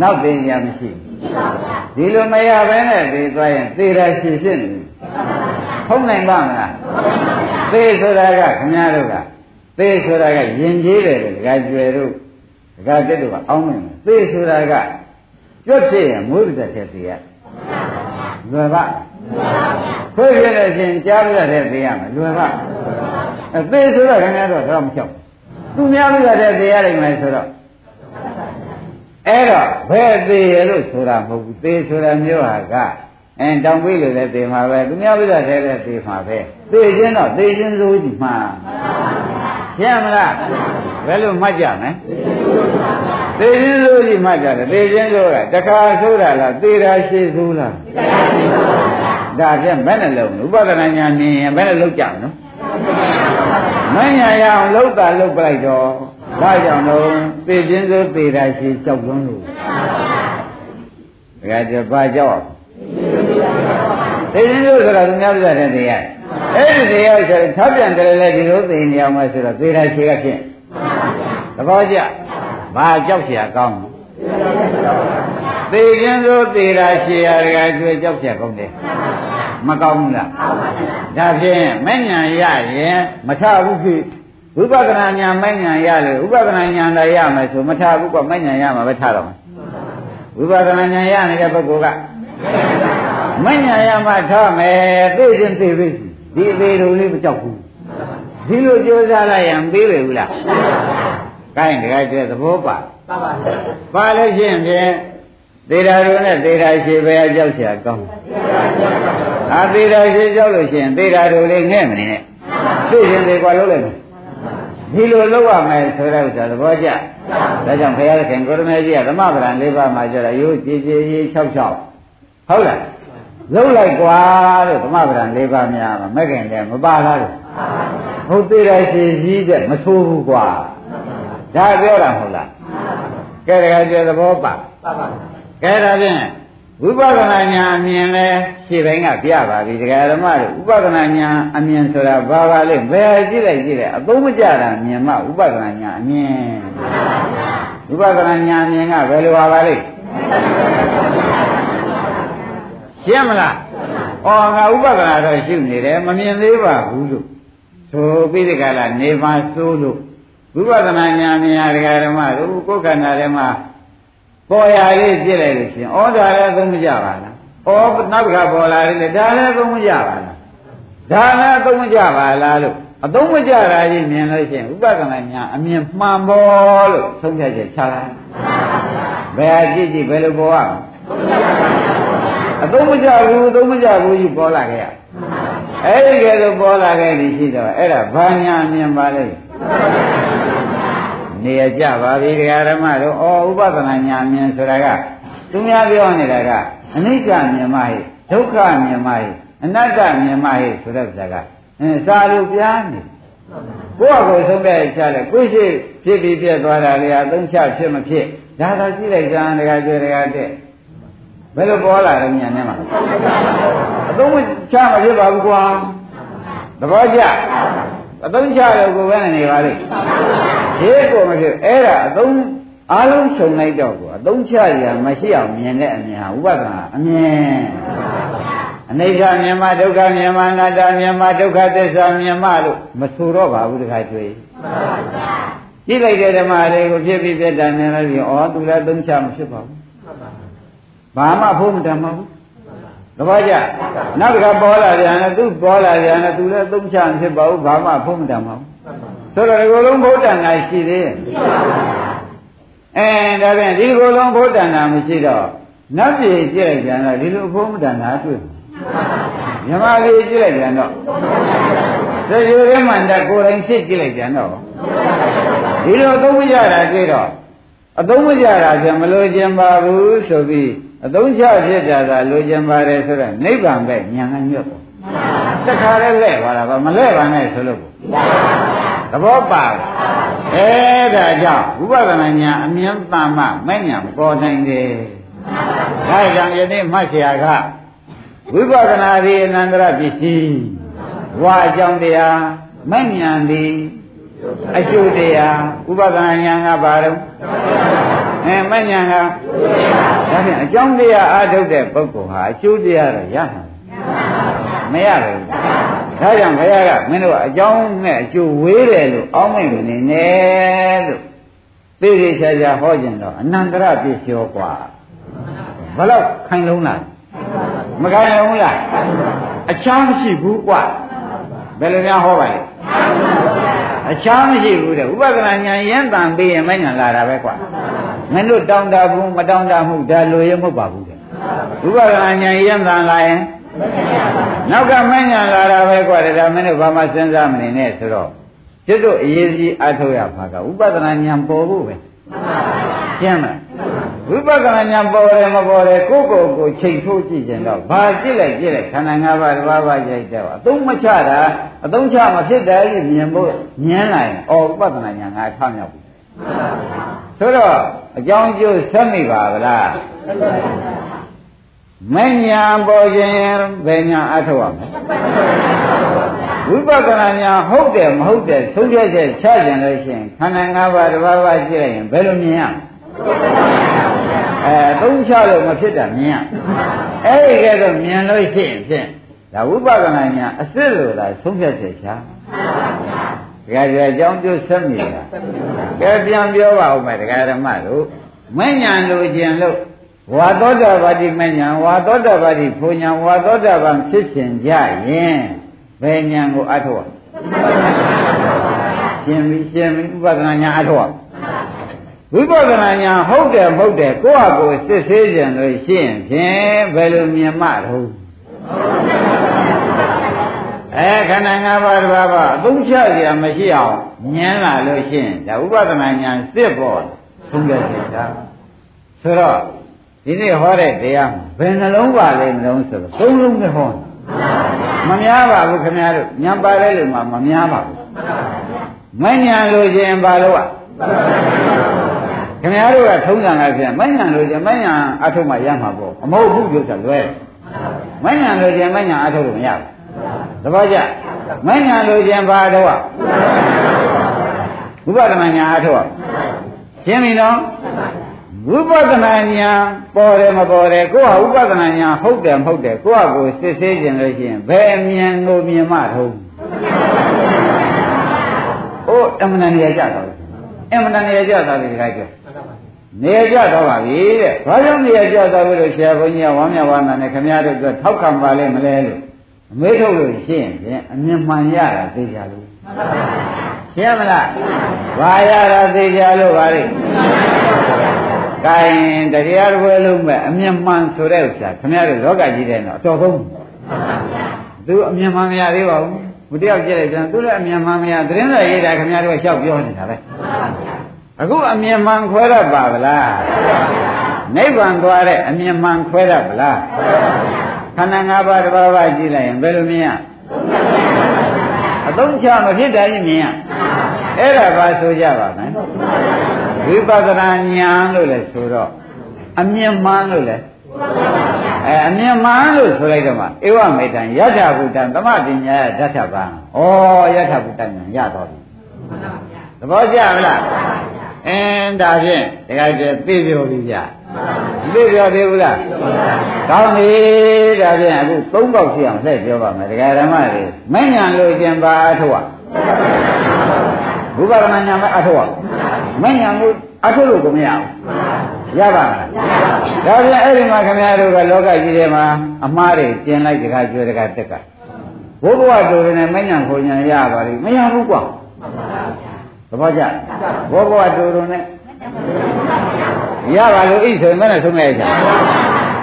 နောက်သိရမရှိ ဒီလိုမရဘဲနဲ့သေသွားရင်သေတာရှိဖြစ်နေထုံးနိုင်ပါမလားသေဆိုတာကခင်ဗျားတို့ကသေဆိုတာကယဉ်ကျေးတယ်တကယ်ကျွယ်တို့တကယ်တက်တို့ကအောင်းနေတယ်သေဆိုတာကကျွတ်ဖြစ်ရင်မွေးပြတ်တဲ့သေရလွယ်ပါခွေးပြတဲ့ရှင်ကြားပြတဲ့သေရမယ်လွယ်ပါအသေးဆိုတော့ခင်ဗျားတို့တော့မချောက်သူများပြတဲ့သေရနိုင်မယ်ဆိုတော့ အဲ့တော့ဘယ်သေးရလို့ဆိုတာမဟုတ်ဘူးသေဆိုတာမျိုးဟာကအဲတောင်ပေးလို့လည်းသေမှာပဲသူများပြတဲ့လည်းသေမှာပဲသေခြင်းတော့သေခြင်းစိုးကြီးမှာရှင်းမလားဘယ်လိုမှတ်ကြမလဲသေခြင်းဆိုကြီးမှတ်ကြတယ်သေခြင်းဆိုတာတခါဆိုတာလားသေတာရှိဆိုးလားဒါဖြင့်ဘယ်နဲ့လုံးဥပဒနာညာမြင်ရင်ဘယ်နဲ့လုံးကြမလို့မညာရအောင်လုံးတာလုံးပလိုက်တော့ ဒါကြောင့်တော့သေခြင်းဆိုသေတာရှိကြောက်လုံးလို့ဒါကြဘာကြောက်သေခြင်းဆိုဆိုတာသူများပြတဲ့တရားအဲ့ဒီတရားဆိုထပ်ပြန်တယ်လေဒီလိုသိနေအောင်မယ်ဆိုတော့သေတာရှိကဖြင့်သဘောကျဘာကြောက်เสียကောင်းသေခြင်းဆိုသေတာရှိရတကယ်ကျွေးကြောက်เสียကောင်းတယ်မကောင်းဘူးလားဒါဖြင့်မဲ့ညာရရင်မထဘူးဖြစ် ဝိပဿနာညာမဲ့ညာရလေဥပဒနာညာလည်းရမယ်ဆိုမထဘူးကမဲ့ညာရမှာပဲထတော့မယ်ဝိပဿနာညာရနေတဲ့ပုဂ္ဂိုလ်ကမဲ့ညာရမှာထားမယ်သိခြင်းသိပြီဒီအသေးတို့လေးမကြောက်ဘူးဒီလိုကြိုးစားလိုက်ရင်ပြီးပြီဘူးလားကိုင်းတကယ်ကျသဘောပါပါပါပါလို့ရှိရင်ဖြင့်သေတာတို့နဲ့သေတာရှိပဲကြောက်เสียကောင်းအာသေတာရှိကြောက်လို့ရှိရင်သေတာတို့လေးငဲ့မနေနဲ့သိရင်လေကွာလုံးလိုက်မယ် ဒီလိုလုပ်ရမယ်ဆိုတဲ့ဥစ္စာသဘောကျဒါကြောင့်ဘုရားခင်ကိုရမေကြီးကသမဗရံ၄ပါးမှာကျတော့ရိုးကြည်ကြည်ကြီး၆၆ဟုတ်လားလုံးလိုက်ကွာလို့သမဗရံ၄ပါးများမှာမဲ့ခင်လည်းမပါလားလို့ဟုတ်သေးတယ်ရှင်ကြီးတဲ့မဆိုးဘူးကွာဒါပြောတာမဟုတ်လားကဲတကယ်ကျေသဘောပါကဲဒါဖြင့် ဝိပဿနာဉာဏ်အမြင်လဲရှင်းပိုင်းကပြပါပြီတရားဓမ္မတို့ဥပဒနာဉာဏ်အမြင်ဆိုတာဘာပါလဲဘယ်ကြည့်လိုက်ကြည့်လိုက်အသုံးမကျတာမြင်မှဥပဒနာဉာဏ်အမြင်ဥပဒနာဉာဏ်အမြင်ကဘယ်လိုပါပါလဲရှင်းမလားဩငါဥပဒနာတော့ရှုနေတယ်မမြင်သေးပါဘူးလို့ဆိုပြီးဒီကလာနေပါသိုးလို့ဝိပဿနာဉာဏ်မြင်ရတရားဓမ္မတို့ကိုယ်ခန္ဓာထဲမှာ ပေါ်ရလေးပြည့်လိုက်လို့ရှင်ဩဒါလည်းသုံးမကြပါလားဩနောက်တစ်ခါပေါ်လာတယ်ဒါလည်းသုံးမကြပါလားဒါလည်းသုံးမကြပါလားလို့အသုံးမကြတာကြီးမြင်လို့ရှိရင်ဥပဒနာညာအမြင်မှန်ပေါ်လို့သုံးဖြတ်ချက်ချတာဘယ်အကြည့်ကြည့်ဘယ်လိုပေါ်ရအသုံးမကြဘူးအသုံးမကြဘူးကြီးပေါ်လာခဲ့ရအဲ့ဒီကဲလို့ပေါ်လာခဲ့ပြီရှိတော့အဲ့ဒါဘာညာမြင်ပါလဲ နေရကြပါပြီဒကာဓမ္မတို့ဩဥပဒနာညာမြင်ဆိုတာကသူများပြောနေတာကအနိစ္စမြင်မဟိဒုက္ခမြင်မဟိအနတ္တမြင်မဟိဆိုတဲ့စကားအင်းစာလိုပြားနေကိုယ့်အကိုဆုံးတဲ့ချတယ်ကိုရှိဖြစ်ပြီးပြက်သွားတာလေအသုံးချဖြစ်မဖြစ်ဒါသာကြည့်လိုက်ကြဒကာကျွဲဒကာတဲ့ဘယ်လိုပေါ်လာလဲညာထဲမှာအသုံးချမဖြစ်ပါဘူးကွာသဘောကျအသုံးချလို့ကိုယ်ပဲနေပါလိမ့် ဒီကိုမဖြစ်အဲ့ဒါအသုံးအားလုံးခြုံလိုက်တော့ကိုအသုံးချရမရှိအောင်မြင်တဲ့အမြင်ဟာဥပဒနာအမြင်အနိစ္စမြင်မှဒုက္ခမြင်မှအနတ္တမြင်မှဒုက္ခသစ္စာမြင်မှလို့မဆိုတော့ပါဘူးတခါတွေ့ကြည့်လိုက်တဲ့ဓမ္မတွေကိုဖြစ်ပြီးပြတ်တာမြင်လို့ပြီးဩသူလည်းသုံးချမဖြစ်ပါဘူးဘာမှဖို့မတတ်ပါဘူးသဘောကျနောက်တစ်ခါပေါ်လာပြန်တယ်သူပေါ်လာပြန်တယ်သူလည်းသုံးချမဖြစ်ပါဘူးဘာမှဖို့မတတ်ပါဘူး ဆိုတော့ဒီလိုလုံးဘုဒ္ဓနာရှိသေးရဲ့အဲဒါပြန်ဒီလိုလုံးဘုဒ္ဓနာမရှိတော့နတ်ပြည်ကြည့်လိုက်ပြန်တော့ဒီလိုဘုဒ္ဓနာတွေ့မြမလေးကြည့်လိုက်ပြန်တော့သေရရမန္တကိုယ်တိုင်ဖြစ်ကြည့်လိုက်ပြန်တော့ဒီလိုသုံးမကြတာတွေ့တော့အသုံးမကြတာပြန်မလို့ခြင်းပါဘူးဆိုပြီးအသုံးချဖြစ်ကြတာလိုခြင်းပါတယ်ဆိုတော့နိဗ္ဗာန်ပဲညာငညွတ်ပေါ့တခါလဲလဲပါလားမလဲပါနဲ့ဆိုလို့ သဘောပါအဲဒါကြောင့်ဝိပဿနာညာအမြင်တမ္မမဲ့ညာပေါ်နိုင်တယ်ဒါကြောင့်ယနေ့မှတ်เสียကဝိပဿနာဒီအနန္တရပစ္စည်းဝါအကြောင်းတရားမဲ့ညာသည်အကျိုးတရားဥပဒနာညာကဘာတော့အဲမညာကဒါဖြင့်အကြောင်းတရားအားထုတ်တဲ့ပုဂ္ဂိုလ်ဟာအကျိုးတရားတော့ရမှာမရဘူး ဒါကြောင့်ဘုရားကမင်းတို့အကြောင်းနဲ့အကျိုးဝေးတယ်လို့အောင်းမိတ်မနေနဲ့လို့သိသိချာချာဟောကျင်တော့အနန္တရပြည့်ကျော်กว่าဘလို့ခိုင်လုံးလားမခိုင်လုံးလားအချမ်းမရှိဘူးกว่าဘယ်လိုများဟောပါလဲအချမ်းမရှိဘူးတဲ့ဥပဒနာဉာဏ်ရမ်းတန်ပြီးရင်မဉဏ်လာတာပဲกว่าမင်းတို့တောင်းတဘူးမတောင်းတမှုဒါလိုရမဟုတ်ပါဘူးတဲ့ဥပဒနာဉာဏ်ရမ်းတန်လာရင် နောက်ကမင်းညာလာတာပဲကွာဒါမင်းတို့ဘာမှစဉ်းစားမနေနဲ့ဆိုတော့ကျွတ်တို့အရေးကြီးအထောက်ရပါကဥပဒနာဉာဏ်ပေါ်ဖို့ပဲကျမ်းလားဝိပဿနာဉာဏ်ပေါ်တယ်မပေါ်တယ်ကိုယ့်ကိုယ်ကိုချိန်ထိုးကြည့်ကြတော့ဘာကြည့်လိုက်ကြည့်လိုက်ခန္ဓာ၅ပါးတစ်ပါးပါးရိုက်တော့အသုံးမချတာအသုံးချမဖြစ်တယ်လို့မြင်ဖို့ဉာဏ်လိုက်အော်ဥပဒနာဉာဏ်ငါထောက်မြောက်ပြီဆိုတော့အကြောင်းကျိုးဆက်မိပါဗလား မညာပေါ်ခြင်းဘယ်ညာအထောက်ရမလဲဝိပဿနာညာဟုတ်တယ်မဟုတ်တယ်သုံးချက်ချက်ချကြင်လို့ရှိရင်ခန္ဓာ၅ပါးတစ်ပါးပါးကြည့်လိုက်ရင်ဘယ်လိုမြင်ရအဲသုံးချလို့မဖြစ်တာမြင်ရအဲ့ဒီကဲတော့မြင်လို့ရှိရင်ဖြင့်ဒါဝိပဿနာညာအစ်စ်လို့လားသုံးချက်ချက်ချဒကာကြီးအကြောင်းကျိုးဆက်မိတာကဲပြန်ပြောပါဦးမယ်ဒကာဓမ္မတို့မဉ္ဇဏ်လိုခြင်းလို့ ဝါသောတာပတိမဉ္ဇဏ်ဝါသောတာပတိဖူညာဝါသောတာပန်ဖြစ်ခြင်းကြရင်ဘယ်ဉာဏ်ကိုအထောက်ရှင်းပြီရှင်းပြီဥပဒနာညာအထောက်ဝိပဿနာညာဟုတ်တယ်မဟုတ်တယ်ကိုယ့်ဟာကိုယ်စစ်ဆေးကြံလို့ရှင်းဖြင့်ဘယ်လိုမြင်မှတော့အဲခန္ဓာ၅ပါးတစ်ပါးပါအသုံးချစရာမရှိအောင်ဉာဏ်လာလို့ရှင်းဒါဥပဒနာညာစစ်ပေါ်သုံးရစေတာဆိုတော့ ဒီနေ့ဟောတဲ့တရားဘယ်နှလုံးပါလဲမလုံးဆိုတော့သုံးလုံးနဲ့ဟောမများပါဘူးခင်ဗျားတို့ညံပါလဲလို့မှမများပါဘူးမညံလို့ခြင်းပါလို့อ่ะခင်ဗျားတို့ကထုံးစံလာပြန်မညံလို့ခြင်းမညံအထုံးမှရမှာပေါ့အမဟုတ်ဘူးပြောတာလွဲမညံလို့ခြင်းမညံအထုံးလို့မရဘူးသဘောကျမညံလို့ခြင်းပါတော့อ่ะဥပဒနာညာအထုံးရှင်းပြီနော် ဝိပဿနာဉာဏ်ပေါ်တယ်မပေါ်တယ်ကိုယ့်ဟာဝိပဿနာဉာဏ်ဟုတ်တယ်မဟုတ်တယ်ကိုယ့်ဟာကိုစစ်ဆေးခြင်းလို့ရှိရင်ဘယ်အမြင်ကိုမြင်မှထုံး။အိုးအမှန်တန်နေရကြတော့အမှန်တန်နေရကြတာဒီခိုက်ကျော်နေရကြတော့ပါပြီတဲ့။ဘာကြောင့်နေရကြတော့လို့ဆရာဘုန်းကြီးကဝမ်းမြောက်ဝမ်းသာနဲ့ခမရတို့ကထောက်ခံပါလေမလဲလို့အမေးထုတ်လို့ရှိရင်ဖြင့်အမြင်မှန်ရတာသိကြလို့ရှင်းမလား။ဘာရတာသိကြလို့ပါလေ။ ကဲတရားတစ်ပွဲလုံးမဲ့အမြင်မှန်ဆိုတဲ့ဥစ္စာခင်ဗျားတို့လောကကြီးတဲ့တော့အတော်ဆုံးသူအမြင်မှန်မရသေးပါဘူးဘုတယောက်ကြည့်လိုက်ပြန်သူလည်းအမြင်မှန်မရသတင်းစာရေးတာခင်ဗျားတို့ကလျှောက်ပြောနေတာပဲအခုအမြင်မှန်ခွဲရပါဗလားနိဗ္ဗာန်သွားတဲ့အမြင်မှန်ခွဲရပါလားခန္ဓာ၅ပါးတစ်ပါးပါးကြည့်လိုက်ရင်ဘယ်လိုမြင်ရအသုံးချမဖြစ်တာကြီးမြင်ရအဲ့ဒါပါဆိုကြပါမယ် ဝိပဿနာဉာဏ်လို့လည်းဆိုတော့အမြင်မှန်လို့လည်းအဲအမြင်မှန်လို့ဆိုလိုက်တော့မှဧဝမေတ္တံယထာဘုဒ္ဓံသမပညာယဓာတ်ဗံဩယထာဘုဒ္ဓံရတော့ပြီသဘောကျမလားအင်းဒါဖြင့်တခါကျသိပြောပြီဗျသိပြောသေးဘူးလားကောင်းပြီဒါဖြင့်အခုသုံးပေါက်ရှိအောင်ဆက်ပြောပါမယ်ဒကာဓမ္မတွေမဉ္ဇဏ်လို့ခြင်းပါအထောက် ဘုရားမညာမအထောက်မညာကိုအထုတ်လို့ကိုမရဘူးရပါမလားဒါပြန်အဲ့ဒီမှာခင်ဗျားတို့ကလောကကြီးထဲမှာအမှားတွေကျင်လိုက်တခါကျွဲတခါတက်ကဘုဘဝတူတယ်နဲ့မညာကိုညာရပါလိမ့်မရဘူးကွာသဘောကျဘုဘဝတူတယ်နဲ့ရပါလို့ဣဆိုရင်မနဲ့ဆုံးလိုက်ကြ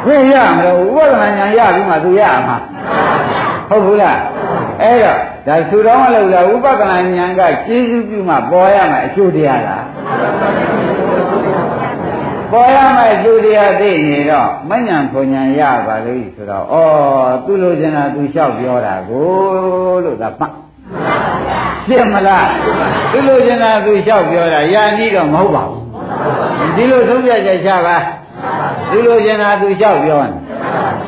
ဘယ်ရမလို့ဥပဒနာညာရပြီးမှသူရမှာဟုတ်ဘူးလား အဲ့တော့ဒါသူတော်မလို့လားဥပဒနာဉာဏ်ကကျေးဇူးပြုမှပေါ်ရမယ်အကျိုးတရားလားပေါ်ရမယ်အကျိုးတရားသိနေတော့မဉဏ်ဖွဉဏ်ရပါလို့ဆိုတော့ဩသူလိုချင်တာသူလျှောက်ပြောတာကိုလို့သာမှတ်ရှင်းမလားသူလိုချင်တာသူလျှောက်ပြောတာယာနီးတော့မဟုတ်ပါဘူးဒီလိုသုံးပြချက်ချပါ သူလိုချင်တာသူလျှောက်ပြောနေ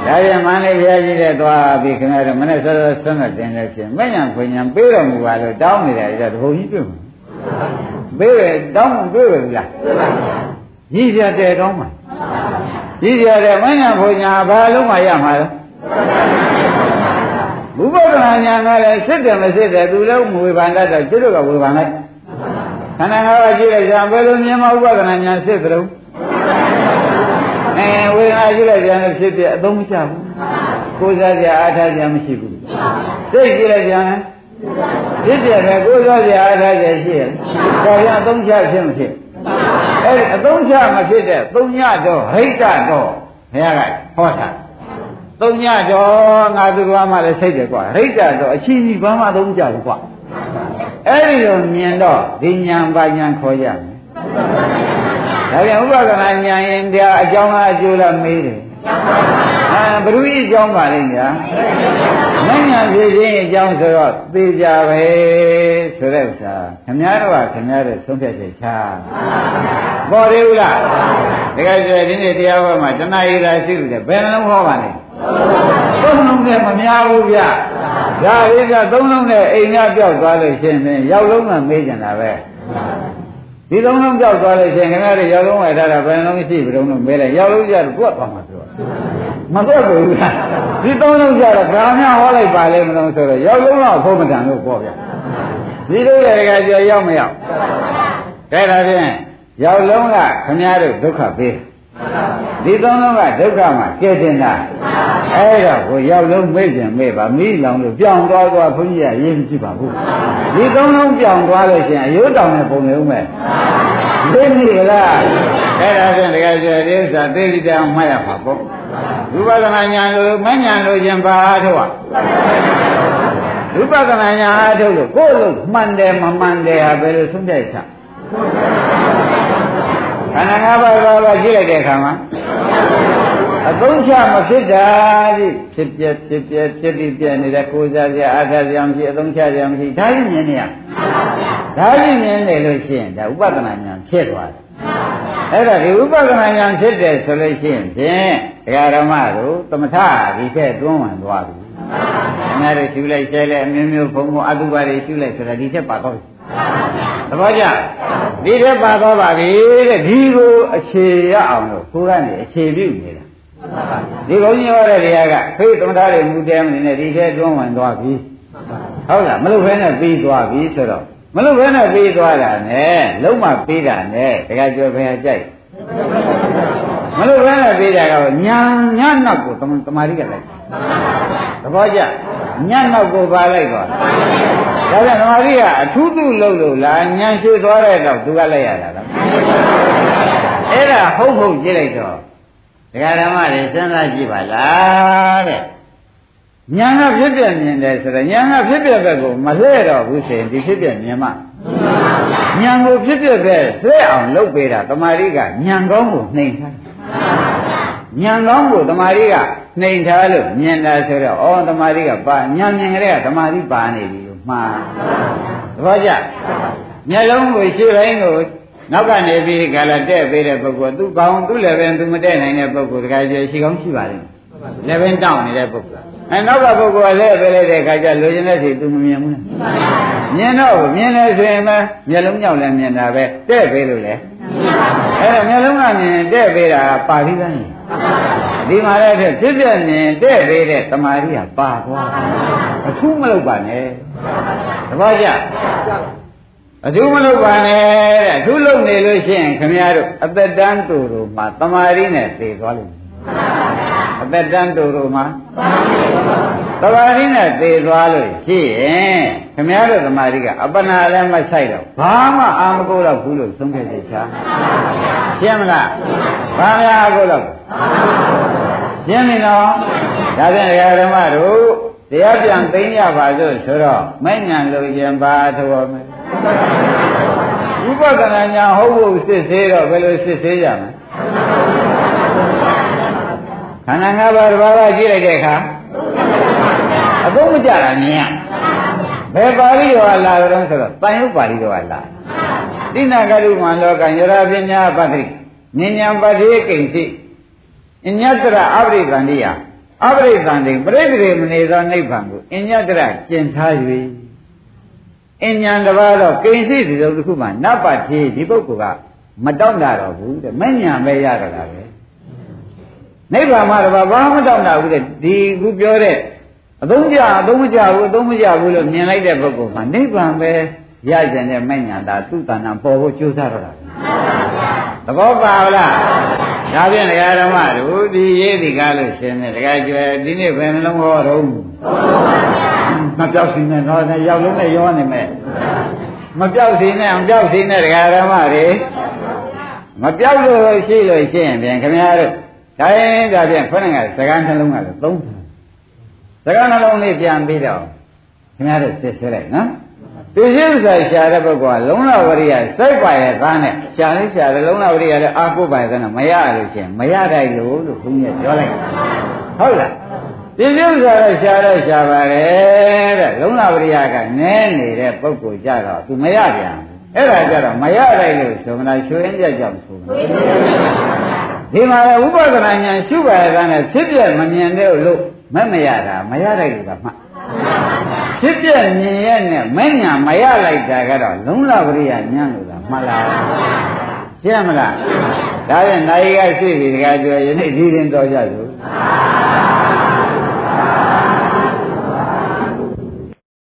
ဒါပြန်မန္တလေးဘုရားကြီးတဲ့သွားပြီးခင်ဗျားတို့မနေ့စောစောဆွမ်းတဲ့တင်လို့ချင်းမညံခွဉံပေးတော်မူပါလို့တောင်းနေတယ်ဒါတဘုံကြီးတွေ့မှာပေးတယ်တောင်းပေးပဲလားကြီးပြတဲ့တောင်းမှာကြီးပြတဲ့မညံခွဉံဘာလုံးမှရမှာလဲဘုဗ္ဗဒနာညာကလည်းစစ်တယ်မစစ်တယ်သူလည်းဝေဖန်တတ်တော့ကျွတ်တော့ဝေဖန်လိုက်ခန္ဓာငါးပါးကြည့်လိုက်ကြဘယ်လိုမြင်မဥပဒနာညာစစ်သလုံး အဲဝေဒနာရှိလိုက်ပြန်လို့ဖြစ်ပြအသုံးမချဘူးကိုးစားကြအားထားကြမရှိဘူးစိတ်ရှိလိုက်ပြန်ဖြစ်ပြတယ်ကိုးစားကြအားထားကြရှိရဒါပြန်အသုံးချဖြစ်မဖြစ်အဲဒီအသုံးချမဖြစ်တဲ့သုံးညတော့ဟိတ်တော့ဘုရားကဟောတာသုံးညတော့ငါသူတော်မှလည်းစိတ်တယ်ကွာဟိတ်တော့အချင်းကြီးဘာမှသုံးကြဘူးကွာအဲ့ဒီလိုမြင်တော့ဒီညာပါညာခေါ်ကြမယ် ပြန်ဥပဒနာဉာဏ်ရင်တရားအကြောင်းအားအကျိုးလားမေးတယ်အာဘ누구အကြောင်းပါလိမ့်ညာမဉဏ်ဖြစ်ခြင်းအကြောင်းဆိုတော့သိကြပဲဆိုတဲ့ဥစ္စာခင်ဗျားတို့ကခင်ဗျားတို့ဆုံးဖြတ်ချက်ချပေါ်သေးဘူးလားတကယ်ဆိုဒီနေ့တရားဟောမှာတဏှာရည်သာရှိလို့ဘယ်နှလုံးဟောပါလဲသုံးလုံးနဲ့မများဘူးဗျဒါရင်းကသုံးလုံးနဲ့အိမ်ကပြောက်သွားလို့ရှင်ရင်ရောက်လုံးကမေးကြတာပဲ ဒီသုံးလုံးပြောက်သွားလို့ရှင်ခင်ဗျားတို့ရောက်လုံးဝထားတာဘယ်နှလုံးရှိပြီတော့မေးလိုက်ရောက်လုံးကြတော့တွက်သွားမှာပြောမတွက်ဘူးလားဒီသုံးလုံးကြတော့ဘာမှဟောလိုက်ပါလေမလို့ဆိုတော့ရောက်လုံးတော့ဘုံမတန်လို့ပေါ့ဗျဒီလိုရကကြောရောက်မရောက်ကဲဒါဖြင့်ရောက်လုံးကခင်ဗျားတို့ဒုက္ခပေး ဒီသုံးလုံးကဒုက္ခမှာကဲတင်တာအဲ့တော့ကိုရောက်လုံးမေ့ပြန်မေ့ပါမိလောင်လို့ပြောင်းသွားသွားဘုန်းကြီးကရေးမကြည့်ပါဘူးဒီသုံးလုံးပြောင်းသွားလို့ရှိရင်အယုတ်တောင်နဲ့ပုံနေဦးမယ်သိနေလားအဲ့ဒါဖြင့်တကယ်ဆိုဒီဥစ္စာသိတိတောင်မှတ်ရမှာပေါ့ဝိပဿနာဉာဏ်လို့မဉာဏ်လို့ခြင်းပါအားထုတ်อ่ะဝိပဿနာဉာဏ်အားထုတ်လို့ကိုယ်လို့မှန်တယ်မမှန်တယ်ဟာဘယ်လိုဆုံးဖြတ်ချက် ခန္ဓာ၅ပါးဘာဘာကြည့်လိုက်တဲ့အခါမှာအသုံးချမဖြစ်တာဒီဖြစ်ပြဖြစ်ပြဖြစ်ပြီးပြနေတဲ့ကိုယ်စားစရာအာသာစရာမရှိအသုံးချစရာမရှိဒါကြီးမြင်နေရဒါကြီးမြင်နေလို့ရှိရင်ဒါဥပဒနာဉာဏ်ဖြစ်သွားတယ်အဲ့ဒါဒီဥပဒနာဉာဏ်ဖြစ်တယ်ဆိုလို့ရှိရင်ဖြင့်ဒကာဓမ္မတို့သမထဒီထက်တွန်းဝင်သွားပြီ။ငါတို့ရှုလိုက်ဆဲလိုက်အမျိုးမျိုးဘုံဘုံအတုပါတွေရှုလိုက်ဆိုတာဒီထက်ပါတော့ သဘောကျဒီထက်ပါတော့ပါပြီတဲ့ဒီကိုအခြေရအောင်လို့ကိုယ်ကနေအခြေပြုနေတာဒီဘုန်းကြီးဟောတဲ့တရားကဖေးသမထတွေမူတဲမနေနဲ့ဒီထက်တွန်းဝင်သွားပြီဟုတ်လားမလို့ဖဲနဲ့ပြီးသွားပြီဆိုတော့မလို့ဘဲနဲ့ပြီးသွားတာနဲ့လုံးမပြီးတာနဲ့တခါကျွယ်ဖယ်ကြိုက်မလို့ဘဲနဲ့ပြီးတာကညာညာနောက်ကိုတမာရီကလိုက်သဘောကျ ညာနောက်ကိုပါလိုက်သွားဒါပြန်တမာရီကအထူးထူးလုံးလို့လားညာရှိသွားတဲ့တော့သူကလိုက်ရတာလားအဲ့ဒါဟုတ်ဟုတ်ကြည့်လိုက်တော့ဒကာဓမ္မတွေစဉ်းစားကြည့်ပါလားတဲ့ညာကဖြစ်ပြမြင်တယ်ဆိုတော့ညာကဖြစ်ပြဘက်ကိုမလှဲ့တော့ဘူးဆိုရင်ဒီဖြစ်ပြမြင်မှညာကိုဖြစ်ပြဘက်လှဲ့အောင်လုပ်ပေးတာတမာရီကညာကောင်းကိုနှိမ်ထားညာကောင်းကိုတမာရီက နှိမ်ထားလို့မြင်တာဆိုတော့ဩတမာရီကပါညာမြင်ကြတဲ့ကတမာရီပါနေပြီလို့မှားသဘောကျမျက်လုံးကိုရှင်းတိုင်းကိုနောက်ကနေပြီးခါလာတဲ့ပေးတဲ့ပုဂ္ဂိုလ်သူကောင်းသူလည်းပဲသူမတဲ့နိုင်တဲ့ပုဂ္ဂိုလ်တခါကျရှိကောင်းရှိပါလိမ့်မယ်လည်းပဲတောင်းနေတဲ့ပုဂ္ဂိုလ်အဲနောက်ကပုဂ္ဂိုလ်ကလည်းပဲလိုက်တဲ့ခါကျလိုချင်တဲ့စီသူမမြင်ဘူးမြင်တော့မြင်တယ်ဆိုရင်ပဲမျက်လုံးကြောင့်လည်းမြင်တာပဲတဲ့ပေးလို့လေအဲတော့မျက်လုံးကမြင်တဲ့ပေးတာပါဠိကန်း ဒီမှာလည်းဖြစ်ဖြစ်မြင်တဲ့ပေးတဲ့တမာရီကပါသွားအထူးမလုပ်ပါနဲ့တပည့်ကြအထူးမလုပ်ပါနဲ့တဲ့အထူးလုပ်နေလို့ရှိရင်ခမည်းတော်အသက်တန်းတူတို့မှာတမာရီနဲ့သေသွားလိမ့်မယ် အသက်တန်းတူတို့မှာတမာရီနဲ့သေသွားလို့ရှိရင်ခမည်းတော်တမာရီကအပနာလည်းမဆိုင်တော့ဘာမှအာမကိုတော့ဘူးလို့သုံးခဲ့သေးချာရှင်းမလားဘာများကိုတော့ရှင်းပြီနော်ဒါဖြင့်ဓမ္မတို့တရားပြန်သိရပါစို့ဆိုတော့မဲ့ညာလို့ရင်ပါတော်မယ်ဝိပဿနာညာဟုတ်ဖို့စစ်သေးတော့ဘယ်လိုစစ်သေးကြမလဲ ခန္ဓာ၅ပါးတစ်ပါးကကြည့်လိုက်တဲ့အခါအကုန်မကြတာမြင်ရဘယ်ပါဠိတော်ကလာကြတော့ဆိုတော့တန်ရုပ်ပါဠိတော်ကလာတိနာကရုမံလောကယရာပညာပတ္တိဉာဏ်ဉာဏ်ပတိကိဉ္စီအညတရအပရိသန္တိယအပရိသန္တိပရိသေမနေသောနိဗ္ဗာန်ကိုအညတရကျင့်ထား၍အဉ္ဉံတစ်ပါးတော့ကိဉ္စီဒီလိုတစ်ခုမှနတ်ပါတိဒီပုဂ္ဂိုလ်ကမတောင့်တာတော့ဘူးတဲ့မဉ္ဉံပဲရတော့တာပဲ နိဗ္ဗာန်မှာတော့ဘာမှမတောင့်တာဘူးတဲ့ဒီခုပြောတဲ့အသုံးကြအသုံးမကြဘူးအသုံးမကြဘူးလို့မြင်လိုက်တဲ့ပုဂ္ဂိုလ်မှာနိဗ္ဗာန်ပဲရကြတဲ့မဉ္ဉံတာသူ့တဏ္ဍပေါ်ဖို့ကြိုးစားတော့တာသဘောပါလားဒါဖြင့်ဒကာဓမ္မတို့ဒီရေးဒီကားလို့ရှင်နေဒကာကျွယ်ဒီနေ့ဘယ်နှလုံးဟောတော့မပြောက်စီနဲ့တော့ရောက်လုံးနဲ့ရောနေမယ်မပြောက်စီနဲ့အောင်ပြောက်စီနဲ့ဒကာဓမ္မတွေမပြောက်လို့ရှိလို့ရှိရင်ပြန်ခင်ဗျားတို့ ဒါရင်ဒါပြန်ခေါင်းကစကားနှလုံးကလည်းသုံးစကားနှလုံးလေးပြန်ပြီးတော့ခင်ဗျားတို့စစ်ဆွဲလိုက်နော်ပစ္စည်းဥစ္စာရှာတဲ့ပုဂ္ဂိုလ်ကလုံလဝရိယစိုက်ပါရဲ့သားနဲ့ရှာလေးရှာတယ်လုံလဝရိယလည်းအာကိုပါရဲ့သားနဲ့မရလို့ရှင်မရတိုက်လို့လို့ဘုန်းကြီးပြောလိုက်ဟုတ်လားပစ္စည်းဥစ္စာလည်းရှာတော့ရှာပါတယ်တဲ့လုံလဝရိယကနည်းနေတဲ့ပုဂ္ဂိုလ်ကြတော့သူမရပြန်အဲ့ဒါကြတော့မရတိုက်လို့ဆိုမလားရွှေရင်းကြကြောင့်ဆိုမလား ဒီမှာလည်းဥပဒနာညာရှုပါရဲ့သားနဲ့ဖြစ်ပြမမြင်တဲ့လို့မမရတာမရတိုက်လို့ကမှတ်ဖြစ်ပြမြင်ရဲ့နဲ့မညာမရလိုက်တာကတော့လုံးလပရိယညံ့လို့လားမှတ်လားရှင်းမလားဒါပြန်နိုင်ကရှိပြီတခါပြောယနေ့ဒီရင်တော်ကြစို့